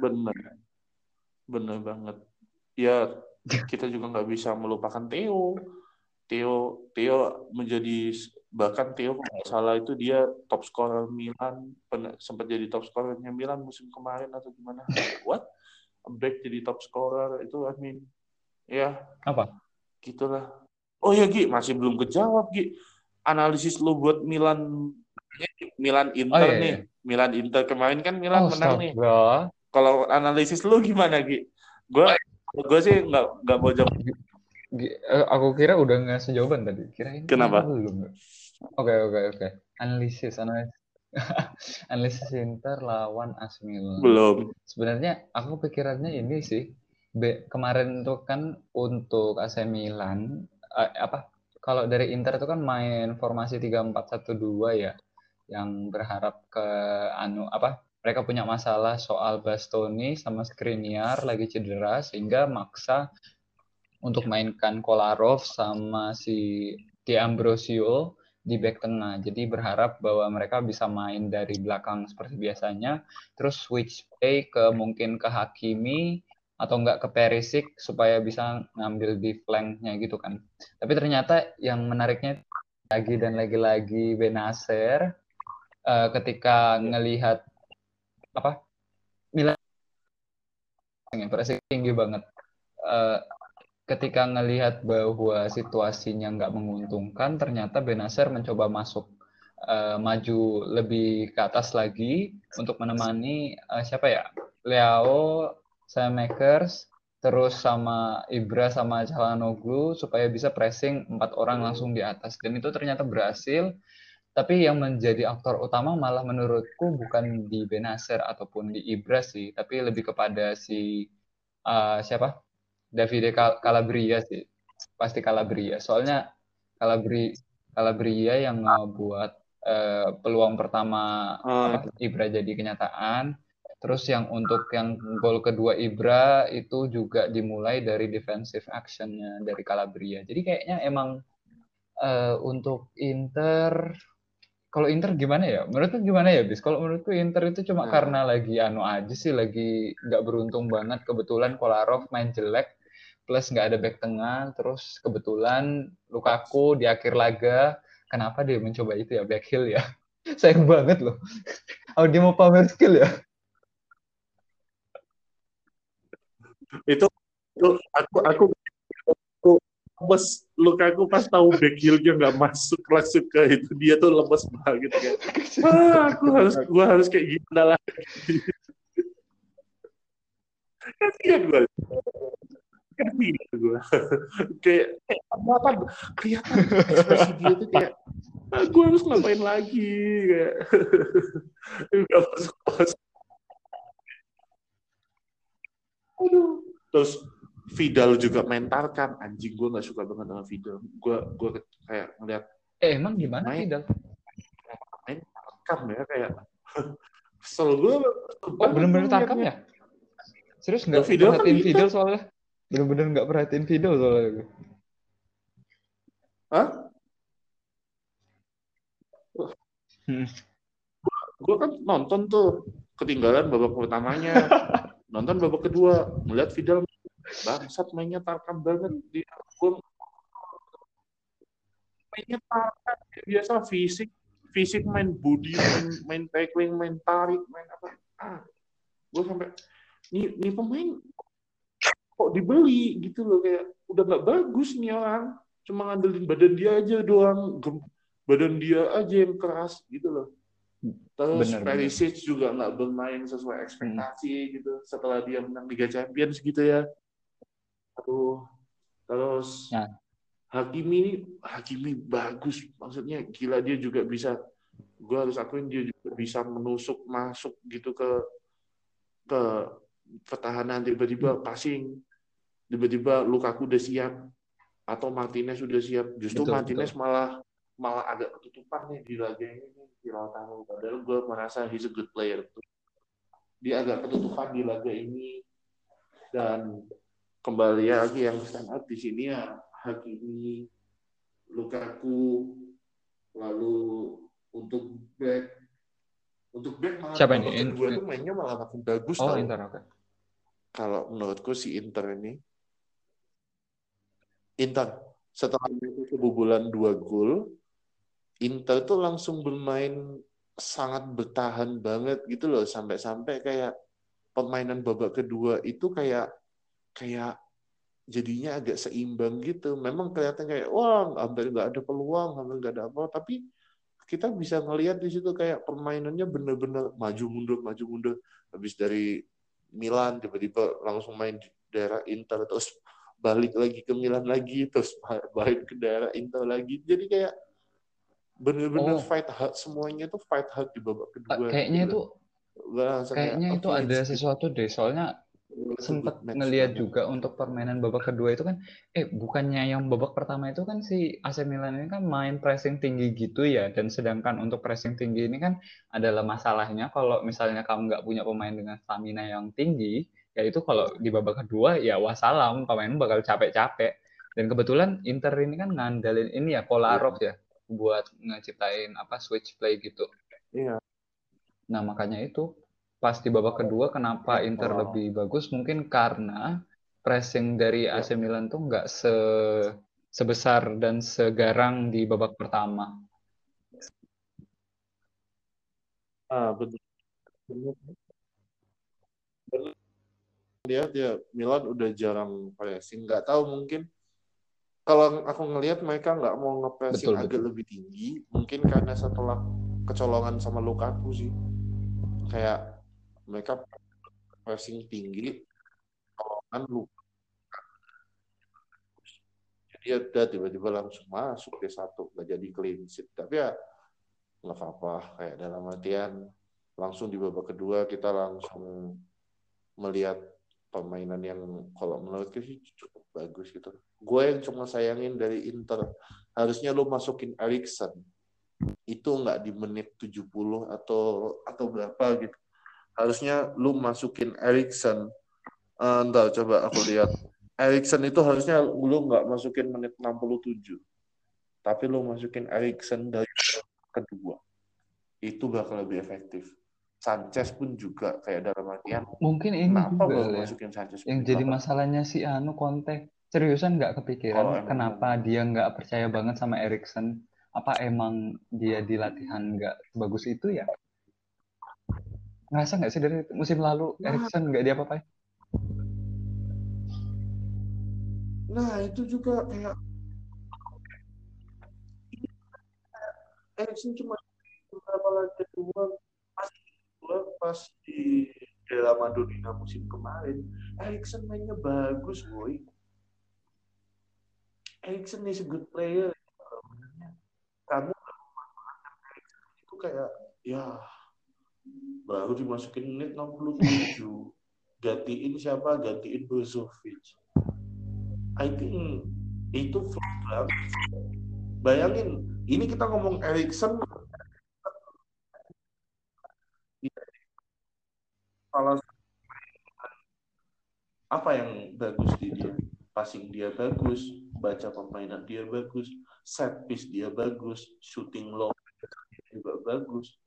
bener bener banget ya kita juga nggak bisa melupakan Theo Theo Theo menjadi bahkan Theo kalau nggak salah itu dia top scorer Milan pernah sempat jadi top scorernya Milan musim kemarin atau gimana [laughs] what back jadi top scorer itu I mean ya Apa? gitulah oh ya Gi masih belum kejawab Gi analisis lo buat Milan Milan Inter Oh, iya, nih iya. Milan Inter kemarin kan Milan Oh, menang nih kalau analisis lu gimana Gi? Gue gue sih nggak nggak mau jawab. Aku kira udah ngasih jawaban tadi. Kirain Kenapa? belum. Oke, oke, oke. Analisis, analisis. [laughs] analisis Inter lawan AC Milan. Belum. Sebenarnya aku pikirannya ini sih. Be- kemarin tuh kan untuk AC Milan eh, apa kalau dari Inter itu kan main formasi 3-4-1-2 ya yang berharap ke anu apa mereka punya masalah soal Bastoni sama Skriniar lagi cedera sehingga maksa untuk mainkan Kolarov sama si Di Ambrosio di back tengah. Jadi berharap bahwa mereka bisa main dari belakang seperti biasanya, terus switch play ke mungkin ke Hakimi atau enggak ke Perisic supaya bisa ngambil di flanknya gitu kan. Tapi ternyata yang menariknya lagi dan lagi-lagi Benacer uh, ketika ngelihat apa Milan pressing tinggi banget. Uh, ketika ngelihat bahwa situasinya nggak menguntungkan, ternyata Benacer mencoba masuk uh, maju lebih ke atas lagi untuk menemani uh, siapa ya? Leo, Makers, terus sama Ibra sama Calhanoglu supaya bisa pressing empat orang langsung di atas. Dan itu ternyata berhasil. Tapi yang menjadi aktor utama malah menurutku bukan di Benacer ataupun di Ibra sih, tapi lebih kepada si uh, siapa? Davide Calabria sih pasti Calabria soalnya Calabria Calabria yang buat uh, peluang pertama apa, Ibra jadi kenyataan terus yang untuk yang gol kedua Ibra itu juga dimulai dari defensive actionnya dari Calabria jadi kayaknya emang uh, untuk Inter kalau Inter gimana ya? Menurutku gimana ya, Bis? Kalau menurutku Inter itu cuma nah. karena lagi anu aja sih, lagi nggak beruntung banget. Kebetulan Kolarov main jelek, plus nggak ada back tengah terus kebetulan Lukaku di akhir laga. Kenapa dia mencoba itu ya back heel ya? [laughs] Sayang banget loh. [laughs] Oh dia mau power skill ya? Itu, itu aku aku aku lemes. Lukaku pas tahu back heel-nya nggak masuk langsung ke itu dia tuh lemes banget kayak [laughs] wah aku harus gua harus kayak gimana lagi? Kasihan gue ngerti gitu gue kayak apa kelihatan ekspresi dia tuh kayak ah, gue harus ngapain lagi? Kayak nggak masuk masuk aduh. Terus Vidal juga mentalkan anjing gue nggak suka banget sama Vidal. Gue gue kayak ngeliat eh emang gimana main, Vidal? Main tarkam ya kayak [laughs] kesel gue oh bener-bener tarkam ya? Serius nggak Vidal kan Vidal soalnya bener-bener nggak perhatiin video soalnya gue. Hah? Hmm. Gue kan nonton tuh ketinggalan babak pertamanya. [laughs] nonton babak kedua, melihat Vidal bangsat mainnya tarkam banget di gue mainnya tarkam biasa fisik fisik main body main main tackling main tarik main apa ah gue sampai ini, ini pemain kok dibeli gitu loh kayak udah nggak bagus nih orang cuma ngandelin badan dia aja doang badan dia aja yang keras gitu loh terus bener, Perisic bener. juga nggak bermain sesuai ekspektasi hmm. gitu setelah dia menang Liga Champions gitu ya aduh terus ya. Hakimi Hakimi bagus maksudnya gila dia juga bisa gue harus akuin dia juga bisa menusuk masuk gitu ke ke pertahanan tiba-tiba passing tiba-tiba Lukaku udah siap atau Martinez sudah siap. Justru betul, Martinez betul. malah malah agak ketutupan nih di laga ini di Lautaro. Padahal gue merasa he's a good player. Dia agak ketutupan di laga ini dan kembali lagi yang stand out di sini ya Hakimi, Lukaku, lalu untuk back untuk back malah Siapa ini? Kedua tuh mainnya malah makin bagus. Oh, Inter, Okay. Kalau menurutku si Inter ini Inter setelah itu kebobolan dua gol, Inter tuh langsung bermain sangat bertahan banget gitu loh sampai-sampai kayak permainan babak kedua itu kayak kayak jadinya agak seimbang gitu. Memang kelihatan kayak wah hampir nggak ada peluang, hampir nggak ada apa, tapi kita bisa ngelihat di situ kayak permainannya bener-bener maju mundur maju mundur. Habis dari Milan tiba-tiba langsung main di daerah Inter terus balik lagi ke Milan lagi terus balik ke daerah Inter lagi. Jadi kayak bener-bener oh. fight hard semuanya tuh fight hard di babak kedua kayaknya itu kayaknya itu okay, ada sesuatu deh soalnya sempat ngelihat juga untuk permainan babak kedua itu kan eh bukannya yang babak pertama itu kan si AC Milan ini kan main pressing tinggi gitu ya dan sedangkan untuk pressing tinggi ini kan adalah masalahnya kalau misalnya kamu nggak punya pemain dengan stamina yang tinggi ya itu kalau di babak kedua ya wassalam pemain bakal capek-capek dan kebetulan Inter ini kan ngandalin ini ya Kolarov ya buat ngeciptain apa switch play gitu. Iya. Nah, makanya itu pas di babak kedua kenapa Inter Oh. lebih bagus mungkin karena pressing dari. AC Milan tuh nggak se sebesar dan segarang di babak pertama. Ah, betul. Lihat ya Milan udah jarang pressing. Nggak tahu mungkin kalau aku ngelihat mereka nggak mau nge-pressing Betul, agak betul. lebih tinggi, mungkin karena setelah kecolongan sama Lukaku sih. Kayak mereka pressing tinggi, kecolongan Lukaku. Jadi ada tiba-tiba langsung masuk ke satu, nggak jadi clean sheet. Tapi ya nggak apa-apa. Kayak dalam artian langsung di babak kedua kita langsung melihat permainan yang kalau menurutku sih cukup bagus gitu. Gue yang cuma sayangin dari Inter, harusnya lo masukin Erikson. Itu nggak di menit 70 atau atau berapa gitu. Harusnya lu masukin Erikson. Eh, ntar coba aku lihat. Erikson itu harusnya lu nggak masukin menit 67. Tapi lu masukin Erikson dari kedua. Itu bakal lebih efektif. Sanchez pun juga kayak dalam artian Mungkin ini kenapa juga baru ya. masukin Sanchez Yang jadi 8? masalahnya si Anu Conte seriusan nggak kepikiran emang kenapa dia nggak percaya banget sama Erikson? Apa emang dia di latihan nggak bagus itu ya? Ngerasa nggak sih dari musim lalu Nah. Erikson nggak diapa-apain? Nah, itu juga kayak Erikson cuma beberapa pas dua pas di dalam Madonina musim kemarin. Erikson mainnya bagus boy. Erikson is a good player. Kamu itu kayak ya baru dimasukin menit 67 gantiin siapa? Gantiin Brozovic. I think itu banget. Bayangin ini kita ngomong Erikson salah apa yang bagus di dia? Passing dia bagus baca permainan dia bagus set piece dia bagus shooting low juga bagus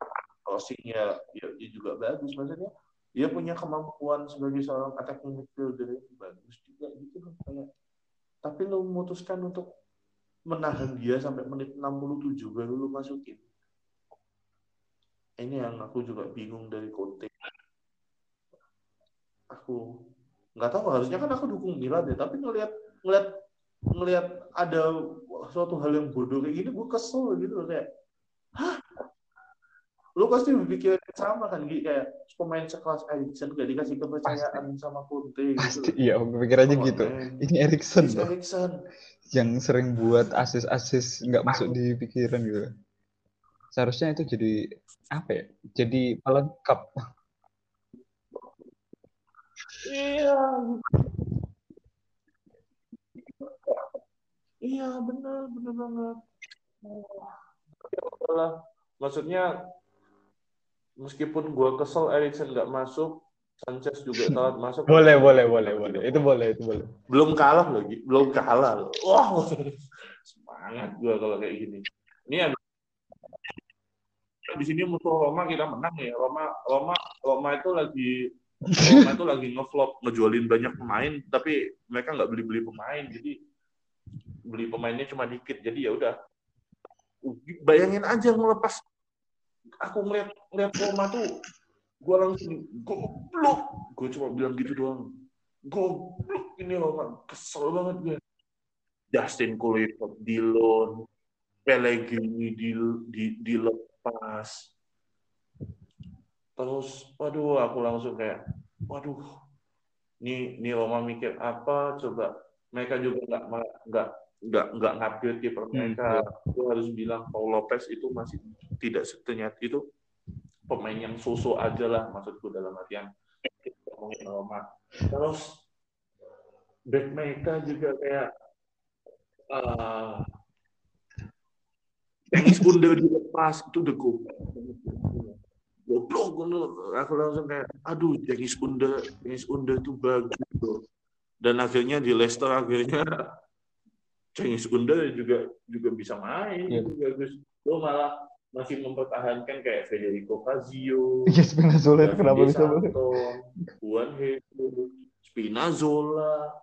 crossingnya ya, dia juga bagus. Maksudnya dia punya kemampuan sebagai seorang attacking midfielder yang bagus juga gitu loh kayak. Tapi lo memutuskan untuk menahan dia sampai menit 67 baru lo masukin. Ini yang aku juga bingung dari Conte. Aku nggak tahu harusnya kan aku dukung Milan ya tapi ngelihat ngelihat ngelihat ada suatu hal yang bodoh kayak gini gue kesel gitu loh kayak hah lu pasti berpikir sama kan Gi? kayak pemain sekelas Erikson gak dikasih kepercayaan sama Conte gitu Pasti iya, aku pikir aja Come on, gitu. man. Ini Erikson Erikson yang sering buat asis-asis nggak masuk di pikiran gitu. Seharusnya itu jadi apa ya? Jadi pelengkap. Iya iya benar benar banget Wah. maksudnya meskipun gua kesel Erikson nggak masuk Sanchez juga [laughs] telat masuk Boleh, boleh, boleh, boleh. Itu boleh, itu boleh. belum kalah loh Gi. belum kalah loh wow semangat gua kalau kayak gini ini ada di sini musuh Roma kita menang ya Roma Roma Roma itu lagi Roma [laughs] itu lagi ngevlog ngejualin banyak pemain tapi mereka nggak beli beli pemain jadi beli pemainnya cuma dikit jadi ya udah. Bayangin aja ngelepas aku ngeliat ngeliat Roma tuh gue langsung goblok. Gue cuma bilang gitu doang goblok ini Roma kesel banget gue Justin Kluivert di loan Pellegrini di, di, dilepas terus waduh aku langsung kayak waduh ini ini Roma mikir apa? Coba mereka juga nggak nggak nggak nggak ngupgrade kiper mereka. Aku harus bilang Paul Lopez itu masih tidak seternyata itu pemain yang susu aja lah maksudku dalam artian ngomongin Roma. Terus back mereka juga kayak uh, Dennis Under dilepas itu udah goblok aku langsung kayak aduh Dennis Under Dennis Under tuh bagus tuh dan akhirnya di Leicester akhirnya [laughs] Cengiz Under juga juga bisa main Iya. itu bagus lo malah masih mempertahankan kayak Federico Fazio Iya Spinazzola itu kenapa bisa Juan Hedo, Spinazzola,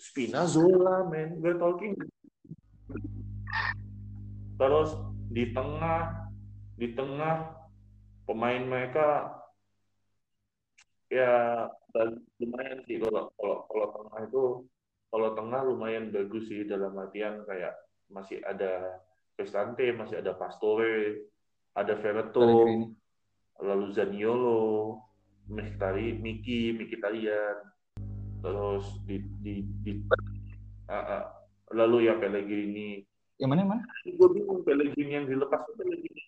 Spinazzola, man, we're talking. Terus di tengah, di tengah pemain mereka ya lumayan sih kalau kalau kalau tengah itu kalau tengah lumayan bagus sih dalam artian kayak masih ada Cristante, masih ada Pastore, ada Pellegrini. lalu Zaniolo, Mkhitaryan, Miki, Mkhitaryan, terus di di, di ah, ah. lalu ya Pellegrini. Yang mana yang mana? Gue bingung Pellegrini yang dilepas itu Pellegrini?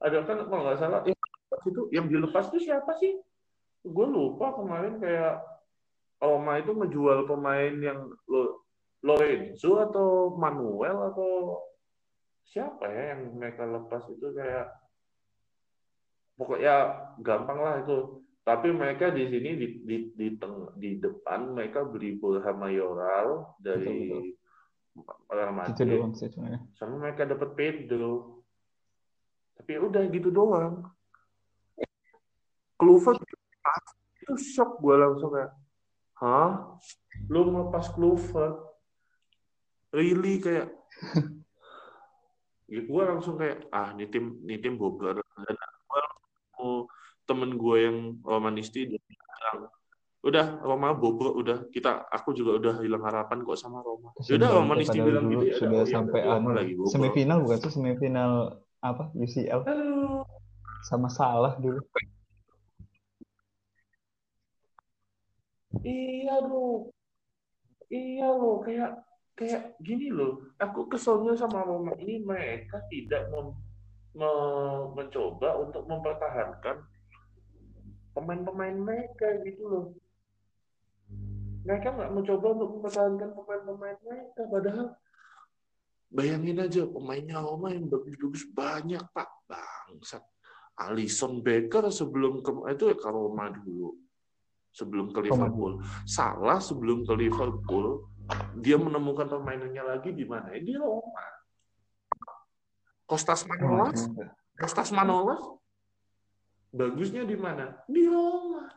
Ada kan kalau nggak salah yang dilepas itu yang dilepas itu siapa sih? Gue lupa kemarin kayak Roma itu menjual pemain yang Lo- Lorenzo atau Manuel atau siapa ya yang mereka lepas itu kayak pokoknya gampang lah itu. Tapi mereka di sini di di di, teng, di depan mereka beli Borja Mayoral dari Real Madrid. Sama mereka dapat Pedro tapi ya udah gitu doang. Kluivert itu shock gue langsung kayak hah? Lu ngelepas Kluivert really? Kayak ya gue langsung kayak ah ini tim ini tim bobler dan gue temen gue yang Romanisti dia bilang udah Roma bobler udah. Kita aku juga udah hilang harapan kok sama Roma. Ya udah Sudah, Romanisti bilang gitu ya sudah udah, oh, ya sampai anu lagi bobler. semifinal bukan sih? Semifinal apa? UCL Aduh, sama Salah dulu. Iya loh, iya loh, kayak kayak gini loh. Aku keselnya sama Roma ini. Mereka tidak mem- me- mencoba untuk mempertahankan pemain-pemain mereka gitu loh. Mereka nggak mencoba untuk mempertahankan pemain-pemain mereka, padahal bayangin aja pemainnya Roma yang bagus-bagus banyak pak bangsat. Alisson Becker sebelum ke itu ya ke Roma dulu sebelum ke. Liverpool. Salah sebelum ke Liverpool, dia menemukan permainannya lagi di mana? Di Roma. Kostas Manolas, Kostas Manolas, bagusnya di mana? Di Roma.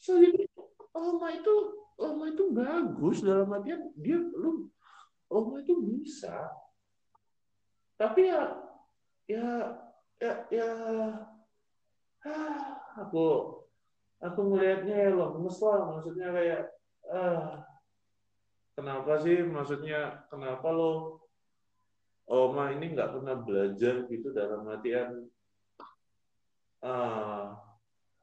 So, jadi Roma itu Roma itu bagus dalam artian dia lu Roma itu bisa. Tapi ya ya ya ya ah, aku aku ngelihatnya ya lemes lah maksudnya kayak ah kenapa sih maksudnya kenapa lo Oma ini nggak pernah belajar gitu dalam artian ah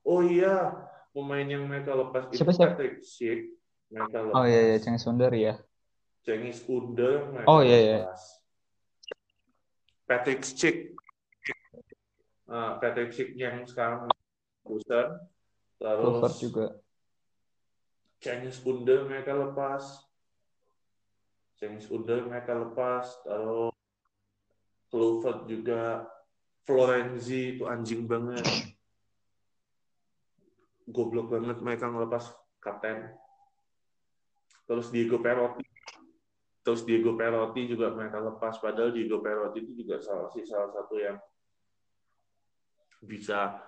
oh iya pemain yang mereka lepas itu Siapa, siapa? Patrick Schick mereka lepas Oh iya iya Cengiz Under ya. Cengiz mereka Oh, iya, iya. Patrick Schick Ah, Patrick Schick yang sekarang Busan terus juga. Chinese Under mereka lepas. Chinese Under mereka lepas. Lalu Kluivert juga. Florenzi itu anjing banget. Goblok banget mereka ngelepas kapten. Terus Diego Perotti. Terus Diego Perotti juga mereka lepas. Padahal Diego Perotti itu juga salah, sih salah satu yang bisa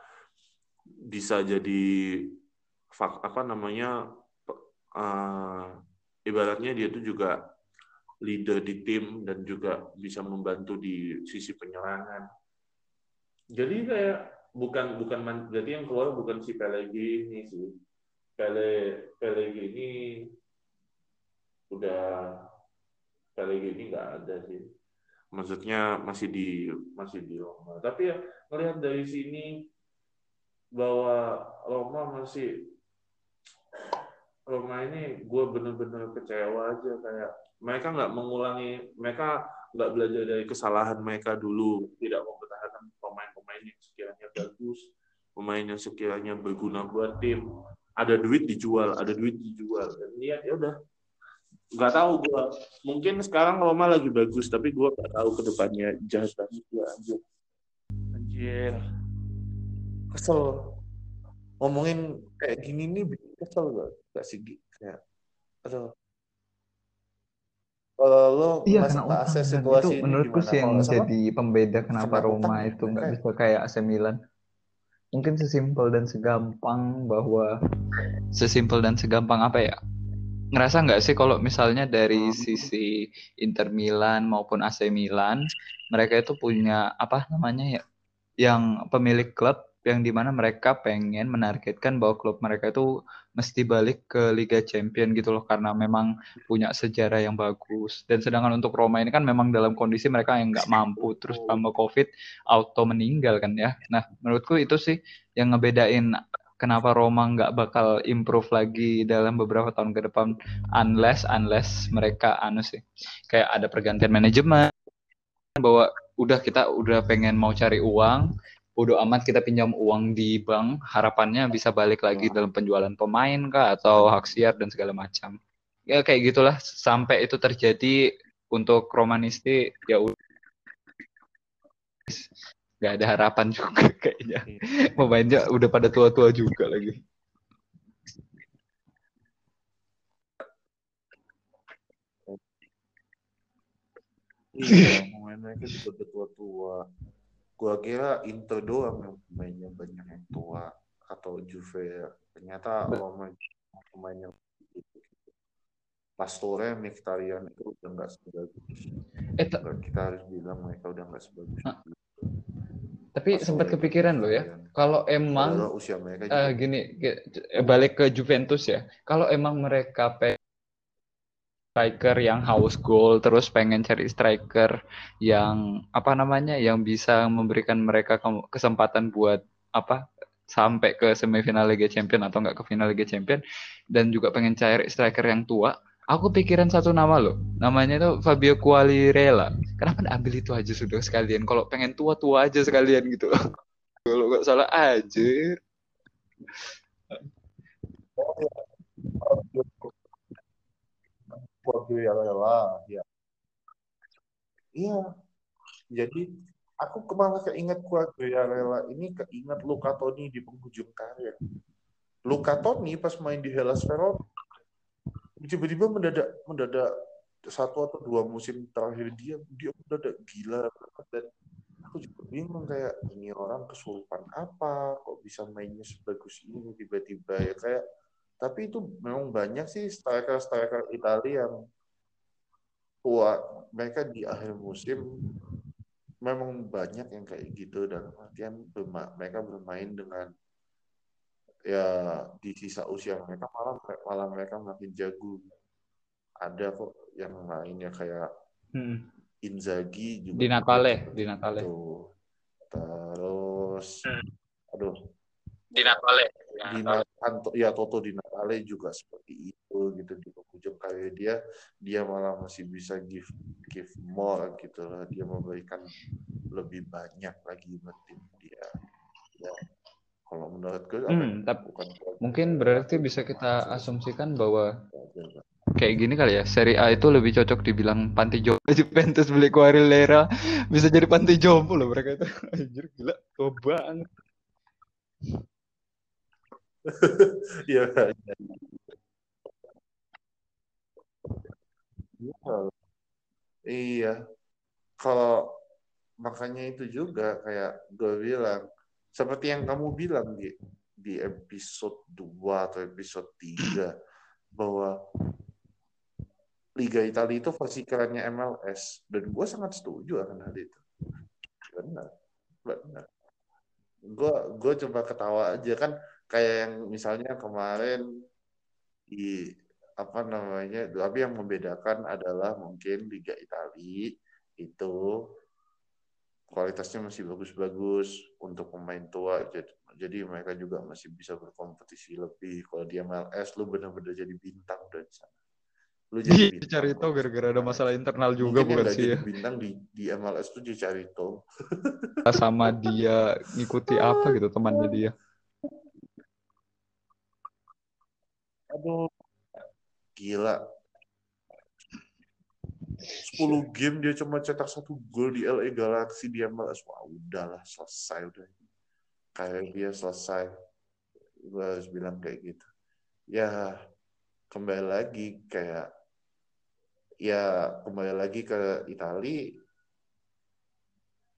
bisa jadi apa namanya uh, ibaratnya dia itu juga leader di tim dan juga bisa membantu di sisi penyerangan. Jadi kayak bukan bukan berarti yang keluar bukan si Pellegrini sih. Pele Pellegrini udah Pellegrini nggak ada sih. Maksudnya masih di masih di Roma. Tapi ya ngelihat dari sini bahwa Roma masih Roma ini gue bener-bener kecewa aja kayak mereka nggak mengulangi mereka nggak belajar dari kesalahan mereka dulu tidak mempertahankan pemain-pemain yang sekiranya bagus pemain yang sekiranya berguna buat tim ada duit dijual ada duit dijual dan lihat ya udah nggak tahu gue mungkin sekarang Roma lagi bagus tapi gue nggak tahu ke depannya jahat banget gue anjir. Anjir. Kesel. Ngomongin kayak gini nih bikin kesel gak, gak sih kayak aduh kalau lo Iya karena utang akses dan situasi itu menurutku gimana? sih yang salah, jadi pembeda kenapa utang Roma itu nggak bisa kayak AC Milan. Mungkin sesimpel dan segampang bahwa sesimpel dan segampang apa ya? Ngerasa nggak sih kalau misalnya dari Hmm. sisi Inter Milan maupun AC Milan, mereka itu punya apa namanya ya? Yang pemilik klub yang di mana mereka pengen menargetkan bahwa klub mereka itu mesti balik ke Liga Champion gitu loh karena memang punya sejarah yang bagus dan sedangkan untuk Roma ini kan memang dalam kondisi mereka yang nggak mampu terus tambah COVID auto meninggal kan ya nah menurutku itu sih yang ngebedain kenapa Roma nggak bakal improve lagi dalam beberapa tahun ke depan unless unless mereka anu sih kayak ada pergantian manajemen bahwa udah kita udah pengen mau cari uang bodo amat kita pinjam uang di bank harapannya bisa balik lagi dalam penjualan pemain kah atau hak siar dan segala macam. Ya kayak gitulah sampai itu terjadi untuk Romanisti ya udah nggak ada harapan juga [laughs] kayaknya pemainnya udah pada tua-tua juga lagi Iya, [laughs] pemain mereka juga udah tua-tua. Gua kira Inter doang yang pemainnya banyak yang tua atau Juve ya. Ternyata Roma pemain yang gitu. Pastore, Mkhitaryan itu udah nggak sebagus. eh ta- Kita harus bilang mereka udah nggak sebagus. Tapi sempat kepikiran loh ya kalau emang usia mereka juga. gini eh, balik ke Juventus ya. Kalau emang mereka pengen striker yang haus gol terus pengen cari striker yang apa namanya yang bisa memberikan mereka ke- kesempatan buat apa sampai ke semifinal Liga Champion atau enggak ke final Liga Champion dan juga pengen cari striker yang tua aku pikiran satu nama loh namanya itu Fabio Quagliarella kenapa ambil itu aja sudah sekalian kalau pengen tua-tua aja sekalian gitu kalau nggak salah aja Guardiola ya. Iya. Jadi aku kemarin keinget Guardiola ini keinget Luca Toni di penghujung karir. Luca Toni pas main di Hellas Verona tiba-tiba mendadak mendadak satu atau dua musim terakhir dia dia mendadak gila. Dan aku juga bingung kayak ini orang kesurupan apa? Kok bisa mainnya sebagus ini tiba-tiba ya kayak tapi itu memang banyak sih striker-striker Italia yang tua mereka di akhir musim memang banyak yang kayak gitu dan artian mereka bermain dengan ya di sisa usia mereka malah malah mereka makin jago. Ada kok yang lainnya kayak Hmm. Inzaghi juga Di Natale, seperti di Natale. itu. terus aduh. Di Natale di Anto, ya Toto di Natale juga seperti itu gitu di penghujung karir dia dia malah masih bisa give give more gitu dia memberikan lebih banyak lagi buat tim dia. Ya kalau menurut gue apa Hmm, ya, tap- bukan mungkin berarti bisa kita asumsikan bahwa Guardiola. kayak gini kali ya Serie A itu lebih cocok dibilang panti jompo [laughs] Juventus beli Quagliarella bisa jadi panti jompo loh mereka itu [laughs] anjir gila tua banget [laughs] Iya. Iya. Iya. Kalau makanya itu juga kayak gue bilang seperti yang kamu bilang di di episode 2 atau episode 3 bahwa Liga Italia itu versi kerennya MLS dan gue sangat setuju akan hal itu. Benar. Benar. Gue gue coba ketawa aja kan kayak yang misalnya kemarin di apa namanya tapi yang membedakan adalah mungkin Liga Italia itu kualitasnya masih bagus-bagus untuk pemain tua jadi, jadi mereka juga masih bisa berkompetisi lebih. Kalau di MLS lu benar-benar jadi bintang udah di sana. Lu jadi Iya, bintang. cari tahu gara-gara ada masalah internal juga Mungkin bukan sih jadi ya. bintang di di MLS tuh dicari tahu. Sama dia ngikuti apa gitu temannya dia. Aduh. Gila 10 game dia cuma cetak satu gol di LA Galaxy di MLS wah udahlah selesai udah. Kayak dia selesai. Gue harus bilang kayak gitu. Ya kembali lagi kayak ya kembali lagi ke Itali.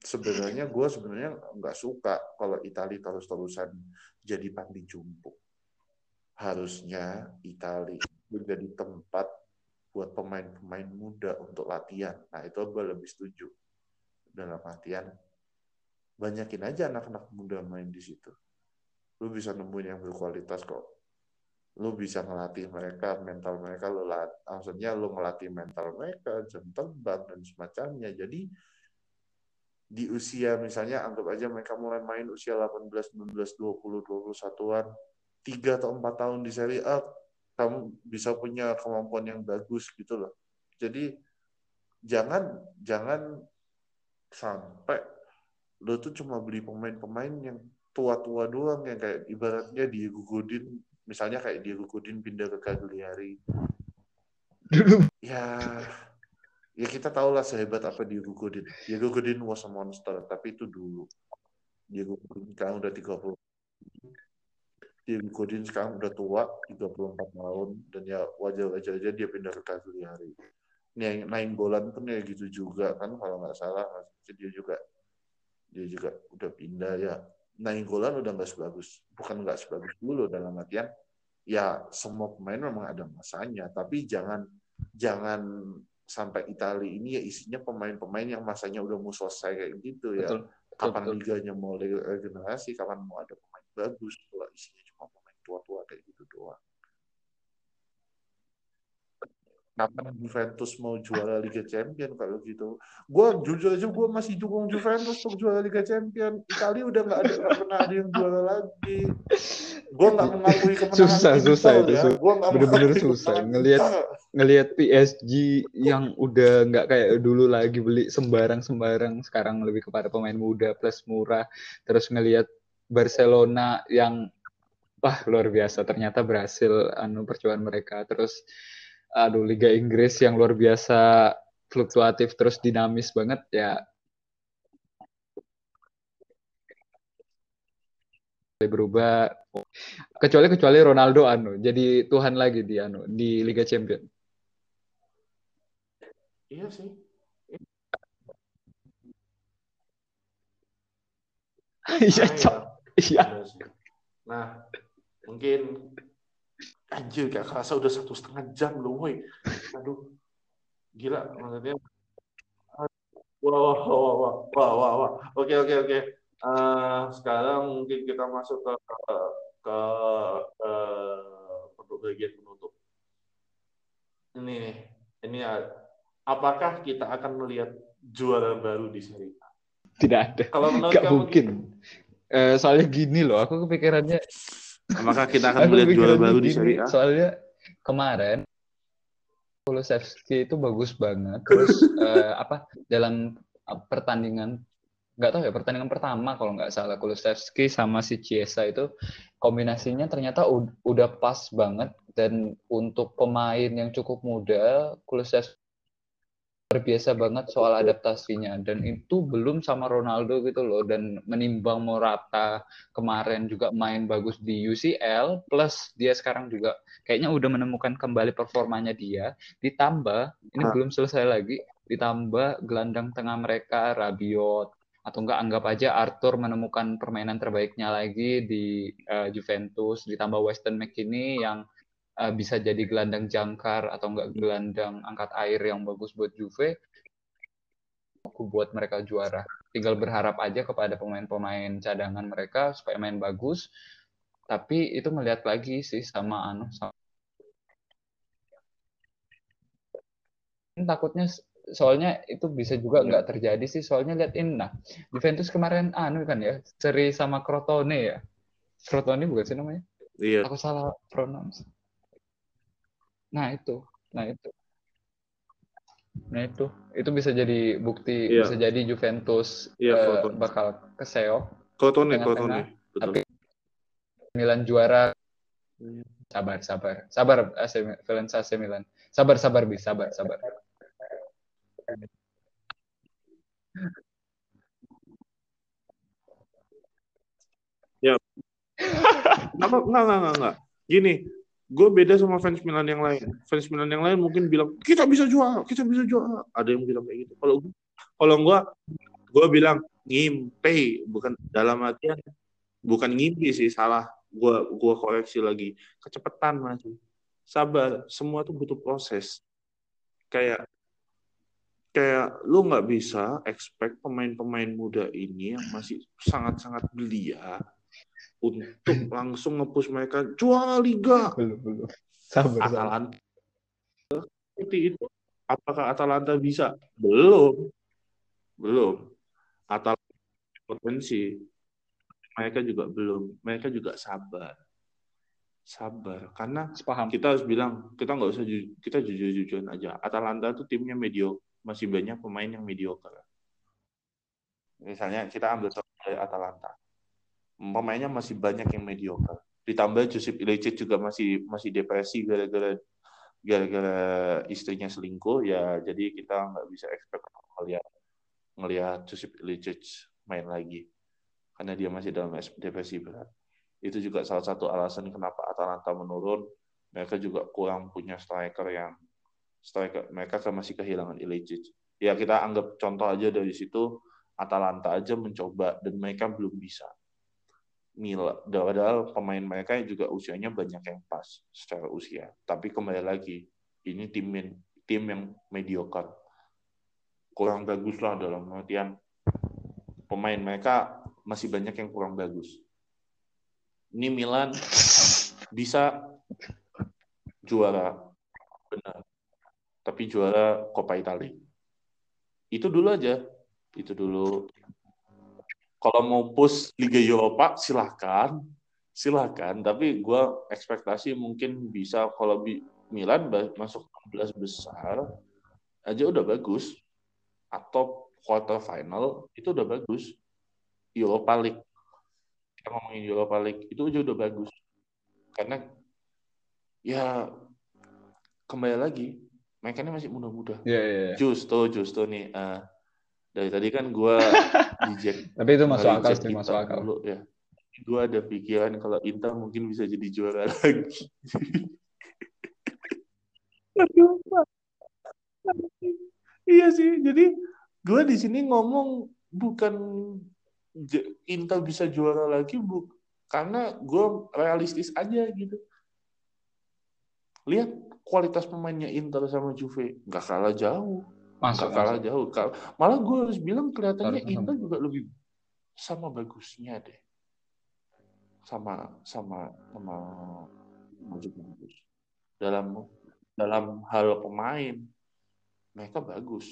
Sebenarnya gue sebenarnya nggak suka kalau Itali terus-terusan jadi panti jumbo. Harusnya Itali menjadi tempat buat pemain-pemain muda untuk latihan. Nah itu gue lebih setuju. Dalam artian banyakin aja anak-anak muda main di situ. Lu bisa nemuin yang berkualitas kok. Lu bisa ngelatih mereka mental mereka lu lat maksudnya lu ngelatih mental mereka jam terbang dan semacamnya. Jadi di usia misalnya anggap aja mereka mulai main usia 18, 19, 20, 21-an, 3 atau 4 tahun di Serie A, kamu bisa punya kemampuan yang bagus gitu loh. Jadi jangan jangan sampai lo tuh cuma beli pemain-pemain yang tua-tua doang yang kayak ibaratnya Diego Godin misalnya kayak Diego Godin pindah ke Cagliari. ya ya kita tahu lah sehebat apa Diego Godin. Diego Godin was a monster, tapi itu dulu. Diego Godin sekarang udah 30. Diego Godin sekarang udah tua, 34 tahun, dan ya wajar-wajar aja dia pindah ke Cagliari. Nih, Naing Bolan pun ya gitu juga kan, kalau nggak salah, dia juga dia juga udah pindah ya. Naing Bolan udah nggak sebagus, bukan nggak sebagus dulu dalam artian ya semua pemain memang ada masanya, tapi jangan jangan sampai Italia ini ya isinya pemain-pemain yang masanya udah mau selesai kayak gitu ya. Betul. Kapan betul. liganya mau regenerasi, kapan mau ada pemain bagus, kalau isinya tua-tua kayak gitu doang. Kapan Juventus mau juara Liga Champion kalau gitu? Gue jujur aja gue masih dukung Juventus untuk juara Liga Champion. Italia udah nggak ada nggak pernah ada yang juara lagi. Gue nggak mengakui kemenangan Susah, susah itu, ya. Gua nggak Bener-bener susah. Ngelihat- ngelihat PSG yang udah nggak kayak dulu lagi beli sembarang-sembarang sekarang lebih kepada pemain muda plus murah terus ngelihat Barcelona yang wah luar biasa ternyata berhasil anu percobaan mereka terus aduh Liga Inggris yang luar biasa fluktuatif terus dinamis banget ya berubah kecuali kecuali Ronaldo anu jadi Tuhan lagi di anu di Liga Champion Iya sih. [laughs] iya Nah, ya. iya sih. Nah, mungkin anjir gak kerasa udah satu setengah jam loh, woi. Aduh, gila maksudnya. Wah, wah, wah, wah, wah, wah, wah. Oke, oke, oke. Eh, sekarang mungkin kita masuk ke ke ke, ke untuk bagian penutup. Ini nih, ini apakah kita akan melihat juara baru di Serie A? tidak ada Kalau menurut nggak kamu mungkin Eh, soalnya gini loh aku kepikirannya Apakah kita akan melihat juara baru di Serie A? soalnya kemarin Kulusevski itu bagus banget. Terus [laughs] eh, apa dalam pertandingan nggak tahu ya pertandingan pertama kalau nggak salah Kulusevski sama si Chiesa itu kombinasinya ternyata ud- udah pas banget. Dan untuk pemain yang cukup muda Kulusevski luar biasa banget soal adaptasinya. Dan itu belum sama Ronaldo gitu loh. Dan menimbang Morata kemarin juga main bagus di UCL plus dia sekarang juga kayaknya udah menemukan kembali performanya dia. Ditambah ini Ah. belum selesai lagi ditambah gelandang tengah mereka Rabiot atau enggak anggap aja Arthur menemukan permainan terbaiknya lagi di eh, Juventus. Ditambah Weston McKennie yang eh, bisa jadi gelandang jangkar atau enggak gelandang angkat air yang bagus buat Juve aku buat mereka juara. Tinggal berharap aja kepada pemain-pemain cadangan mereka supaya main bagus. Tapi itu melihat lagi sih sama anu sama takutnya soalnya itu bisa juga nggak terjadi sih. Soalnya lihat ini nah Juventus kemarin anu kan ya seri sama Crotone ya. Crotone bukan sih namanya? Iya. aku salah pronounce nah itu nah itu nah itu itu bisa jadi bukti Iya. bisa jadi Juventus Iya, Crotone. bakal keseok. Crotone. Betul. tapi Milan juara Iya. sabar sabar sabar AC Valence AC Milan sabar sabar bis sabar sabar Enggak, enggak, enggak, enggak, enggak. Gini, gue beda sama fans Milan yang lain. Fans Milan yang lain mungkin bilang kita bisa juara, kita bisa juara. Ada yang bilang kayak gitu. Kalau kalau gue, gue bilang ngimpi, bukan dalam artian bukan ngimpi sih salah. Gue gua koreksi lagi kecepatan masih. Sabar, semua tuh butuh proses. Kayak kayak lu nggak bisa expect pemain-pemain muda ini yang masih sangat-sangat belia untuk [laughs] langsung ngepush mereka juara liga. Belum, belum. Sabar, sabar. Atalanta seperti itu. Apakah Atalanta bisa? Belum. Belum. Atalanta potensi. Mereka juga belum. Mereka juga sabar. Sabar. Karena Sepaham. kita harus bilang, kita nggak usah ju- kita jujur-jujuran aja. Atalanta tuh timnya mediocre. Masih banyak pemain yang mediocre. Misalnya kita ambil contoh dari Atalanta. Pemainnya masih banyak yang mediocre. Ditambah Josip Ilicic juga masih masih depresi gara-gara gara-gara istrinya selingkuh ya jadi kita nggak bisa expect ngelihat ngelihat Josip Ilicic main lagi karena dia masih dalam depresi berat. Itu juga salah satu alasan kenapa Atalanta menurun. Mereka juga kurang punya striker yang striker mereka kan masih kehilangan Ilicic. Ya kita anggap contoh aja dari situ Atalanta aja mencoba dan mereka belum bisa. Mila, padahal pemain mereka juga usianya banyak yang pas secara usia. Tapi kembali lagi, ini tim yang, tim yang mediocre. Kurang bagus lah dalam artian pemain mereka masih banyak yang kurang bagus. Ini Milan [laughs] bisa juara benar, tapi juara Coppa Italia. Itu dulu aja, itu dulu. Kalau mau push Liga Eropa silahkan, silahkan. Tapi gue ekspektasi mungkin bisa kalau bi- Milan masuk 16 besar aja udah bagus. Atau quarter final itu udah bagus. Europa League. Kita ngomongin Europa League itu aja udah bagus. Karena ya kembali lagi mereka ini masih muda-muda. Iya, iya, iya. Justo, justo nih. eh, dari tadi kan gue [laughs] Tapi itu masuk akal sih, masuk akal. dulu, ya. Gue ada pikiran kalau Inter mungkin bisa jadi juara [laughs] lagi. Aduh, iya sih, jadi gue di sini ngomong bukan Inter bisa juara lagi, bu, karena gue realistis aja gitu. Lihat kualitas pemainnya Inter sama Juve, nggak kalah jauh Masuk, kalah masuk. jauh. Malah gue harus bilang kelihatannya Inter juga lebih sama bagusnya deh. Sama sama sama juga bagus. Dalam dalam hal pemain mereka bagus.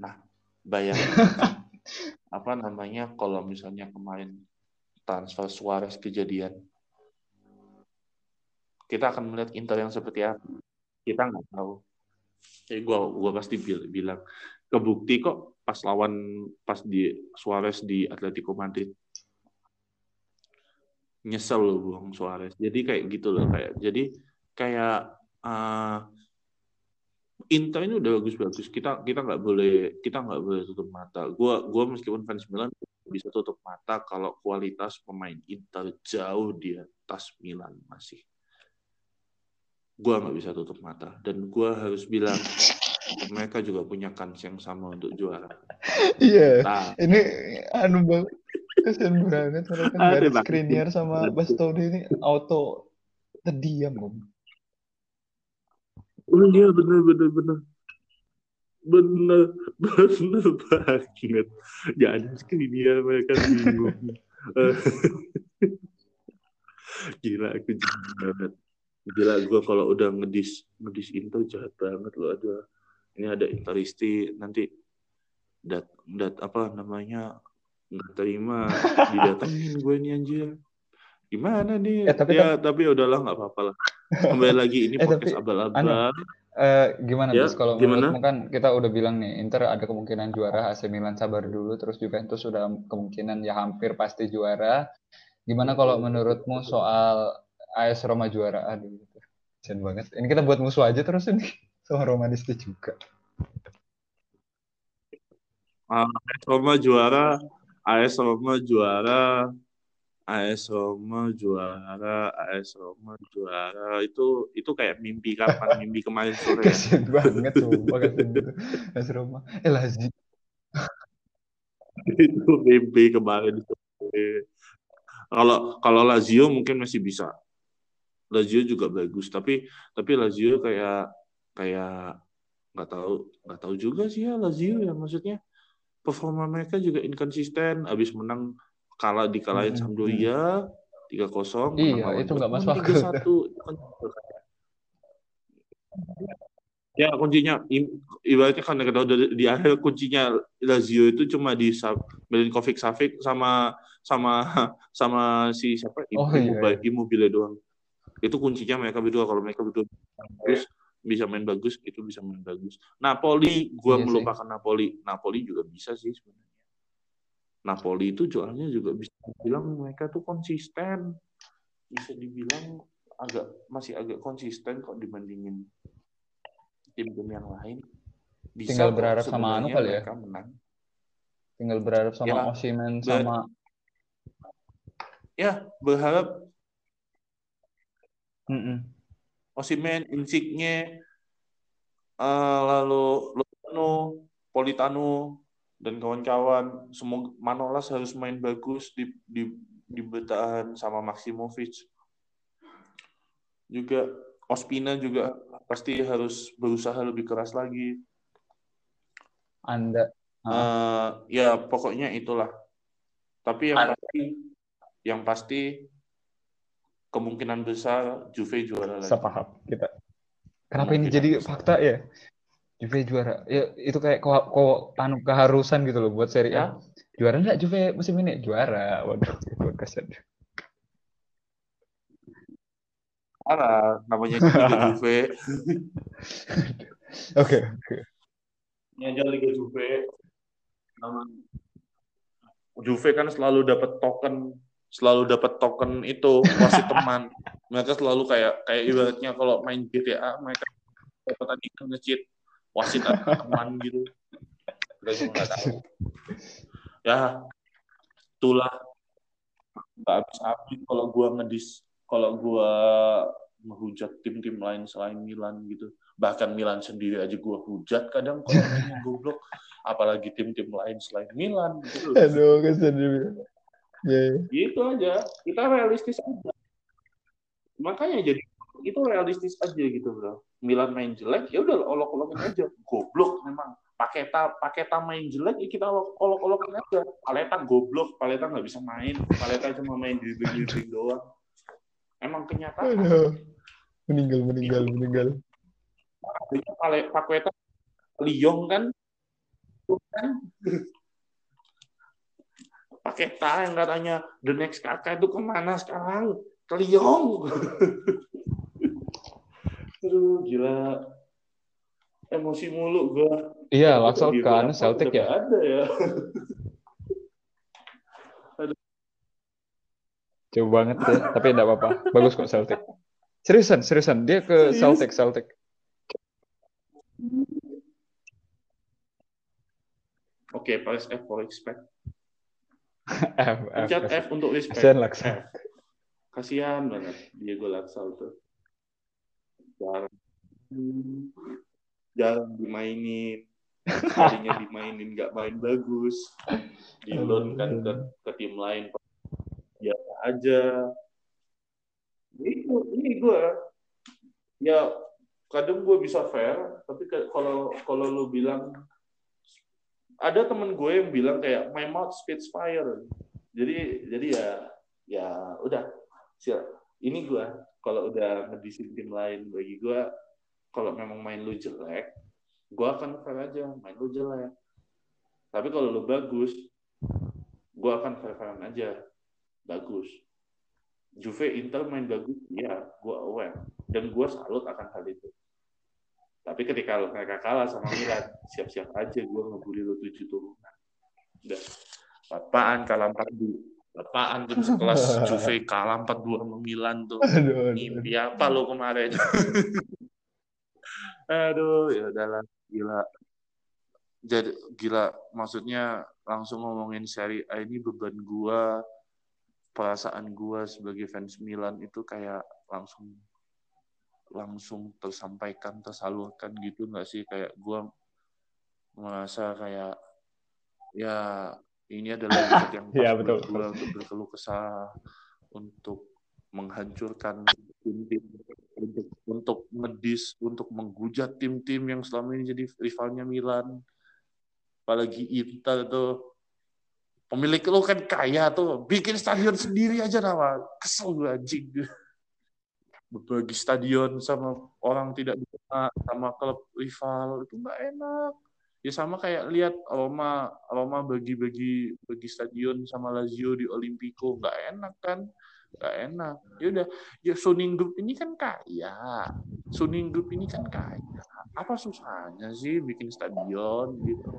Nah, bayangkan [laughs] apa namanya kalau misalnya kemarin transfer Suarez kejadian kita akan melihat Inter yang seperti apa kita nggak tahu Kayak gua gua pasti bil- bilang kebukti kok pas lawan pas di Suarez di Atletico Madrid. Nyesel loh buang Suarez. Jadi kayak gitu loh kayak jadi kayak eh, Inter ini udah bagus-bagus. Kita kita nggak boleh kita nggak boleh tutup mata. Gua gua meskipun fans Milan bisa tutup mata kalau kualitas pemain Inter jauh di atas Milan masih gua nggak bisa tutup mata dan gua harus bilang mereka juga punya kans yang sama untuk juara. Iya, Nah, ini anu banget. Kasian banget mereka banget. Skriniar sama. Bastoni ini auto terdiam om. oh iya bener bener bener bener bener banget. Gak ada Skriniar mereka bingung. [laughs] Gila aku jahat banget. Gila gue kalau udah ngedis ngedis Inter jahat banget loh ada ini ada Interisti nanti dat dat apa namanya nggak terima [laughs] didatengin gue nih anjir. Gimana nih? Eh, tapi ya tapi udahlah nggak apa-apa lah. Kembali lagi ini [laughs] Eh, podcast tapi, abal-abal. Eh, gimana Ya, Gus? Kalau gimana? menurutmu kan kita udah bilang nih Inter ada kemungkinan juara AC Milan sabar dulu terus Juventus sudah kemungkinan ya hampir pasti juara. Gimana kalau menurutmu soal AS Roma juara? Aduh, gitu. kasian banget. Ini kita buat musuh aja terus ini [laughs] sama Romanisti juga. AS Roma juara AS Roma juara AS Roma juara, AS Roma juara itu itu kayak mimpi kapan mimpi kemarin [laughs] sore ya. Kasian banget sumpah kasian. AS Roma. Eh Lazio. [laughs] itu mimpi kemarin sore. Kalau kalau Lazio mungkin masih bisa. Lazio juga bagus, tapi tapi Lazio kayak kayak nggak tahu nggak tahu juga sih ya Lazio ya maksudnya performa mereka juga inkonsisten. Abis menang kalah dikalahin Hmm, Sampdoria tiga kosong. Iya, itu nggak masuk tiga satu. Ya kuncinya ibaratnya kan kita udah di akhir kuncinya Lazio itu cuma di Milinkovic Savic sama sama [laughs] sama si siapa Oh, iya, Immobile, iya. Immobile doang. Itu kuncinya mereka berdua kalau mereka berdua terus bisa main bagus itu bisa main bagus. Napoli gua Iya sih. melupakan Napoli. Napoli juga bisa sih sebenarnya. Napoli itu jualnya juga bisa dibilang mereka tuh konsisten. Bisa dibilang agak masih agak konsisten kok dibandingin tim-tim yang lain. Bisa Tinggal berharap sama anu kali ya? menang. Tinggal berharap sama Ya, Osimhen ber- sama Ya, berharap Mm-mm. Osimhen, Insigne, eh, lalu Lozano, Politano, dan kawan-kawan. Semoga Manolas harus main bagus di di di bertahan sama Maximovic. Juga Ospina juga pasti harus berusaha lebih keras lagi. Anda Eh, ya pokoknya itulah. Tapi yang pasti, yang pasti kemungkinan besar Juve juara lagi. sepaham kita. Kenapa ini jadi besar. fakta ya? Juve juara. Ya itu kayak ko, ko anu keharusan gitu loh buat Serie A. Ya. Juara enggak Juve musim ini? Juara. Waduh, itu kasihan. Parah, namanya [laughs] Juve. [laughs] Oke, oke. Ini aja Liga Juve. Nama Juve kan selalu dapat token, selalu dapat token itu wasit teman. [laughs] Mereka selalu kayak kayak ibaratnya kalau main GTA mereka dapat tadi nge-cheat wasit teman gitu. Udah nggak tahu. Ya, itulah nggak habis-habis kalau gua ngedis kalau gua menghujat tim-tim lain selain Milan gitu bahkan Milan sendiri aja gua hujat kadang kalau mainnya [laughs] goblok apalagi tim-tim lain selain Milan gitu Aduh, kasihan dia. Ya, ya. gitu aja. Kita realistis aja. Makanya jadi itu realistis aja gitu bro. Milan main jelek ya udah olok-olokin aja. Goblok memang. Paketa Paketa main jelek ya kita olok- olok-olokin aja. Paleta goblok Paleta nggak bisa main. Paleta cuma main di dribbling doang. Emang kenyataan. Aduh. Meninggal, meninggal, meninggal. Artinya Pale Paqueta Lyon kan? Kan Paketa yang katanya the next kakak itu ke mana sekarang ke Lyon [laughs] aduh gila emosi mulu gua Iya, Laksal anu Liverpool Celtic ya. ada ya [laughs] Jauh banget ya, tapi enggak apa-apa. Bagus kok Celtic. Seriusan, seriusan. Dia ke Serius? Celtic, Celtic. oke press F for respect F, F, pencet F. F untuk respect Kasihan Laksal. F. Kasihan banget Diego Laksal tuh jarang. Jarang dimainin. Kalinya [laughs] dimainin nggak main bagus. Di loan kan ke, ke tim lain. Biasa aja. Itu ini gue ya kadang gue bisa fair tapi kalau kalau lu bilang ada temen gue yang bilang kayak my mouth spits fire. Jadi jadi ya ya udah. Siap ini gue kalau udah ngedisin tim lain bagi gue kalau memang main lu jelek gue akan fair aja main lu jelek. Tapi kalau lu bagus gue akan fair fairan aja. Bagus. Juve Inter main bagus ya gue aware. Dan gue salut akan hal itu tapi ketika mereka kalah sama Milan siap-siap aja gue ngebully lu tujuh turunan. Udah. Apaan kalah empat dua apaan tim sekelas [laughs] Juve kalah empat dua sama Milan tuh? Aduh, aduh. mimpi apa lo kemarin? [laughs] Aduh ya udahlah. Gila. Jadi gila. Maksudnya langsung ngomongin seri A ini beban gua perasaan gue sebagai fans Milan itu kayak langsung langsung tersampaikan tersalurkan gitu nggak sih? Kayak gue merasa kayak ya ini adalah yang [laughs] buat betul, gue untuk berkeluh kesah untuk menghancurkan tim-tim untuk untuk ngedis untuk menghujat tim-tim yang selama ini jadi rivalnya Milan. Apalagi Inter tuh. Pemilik lu kan kaya tuh bikin stadion sendiri aja nama kesel gue anjing berbagi stadion sama orang tidak dikenal sama klub rival itu nggak enak. Ya sama kayak lihat Roma Roma bagi-bagi bagi stadion sama Lazio di Olimpico nggak enak kan? Nggak enak. Ya udah ya Suning Group ini kan kaya. Suning Group ini kan kaya. Apa susahnya sih bikin stadion gitu?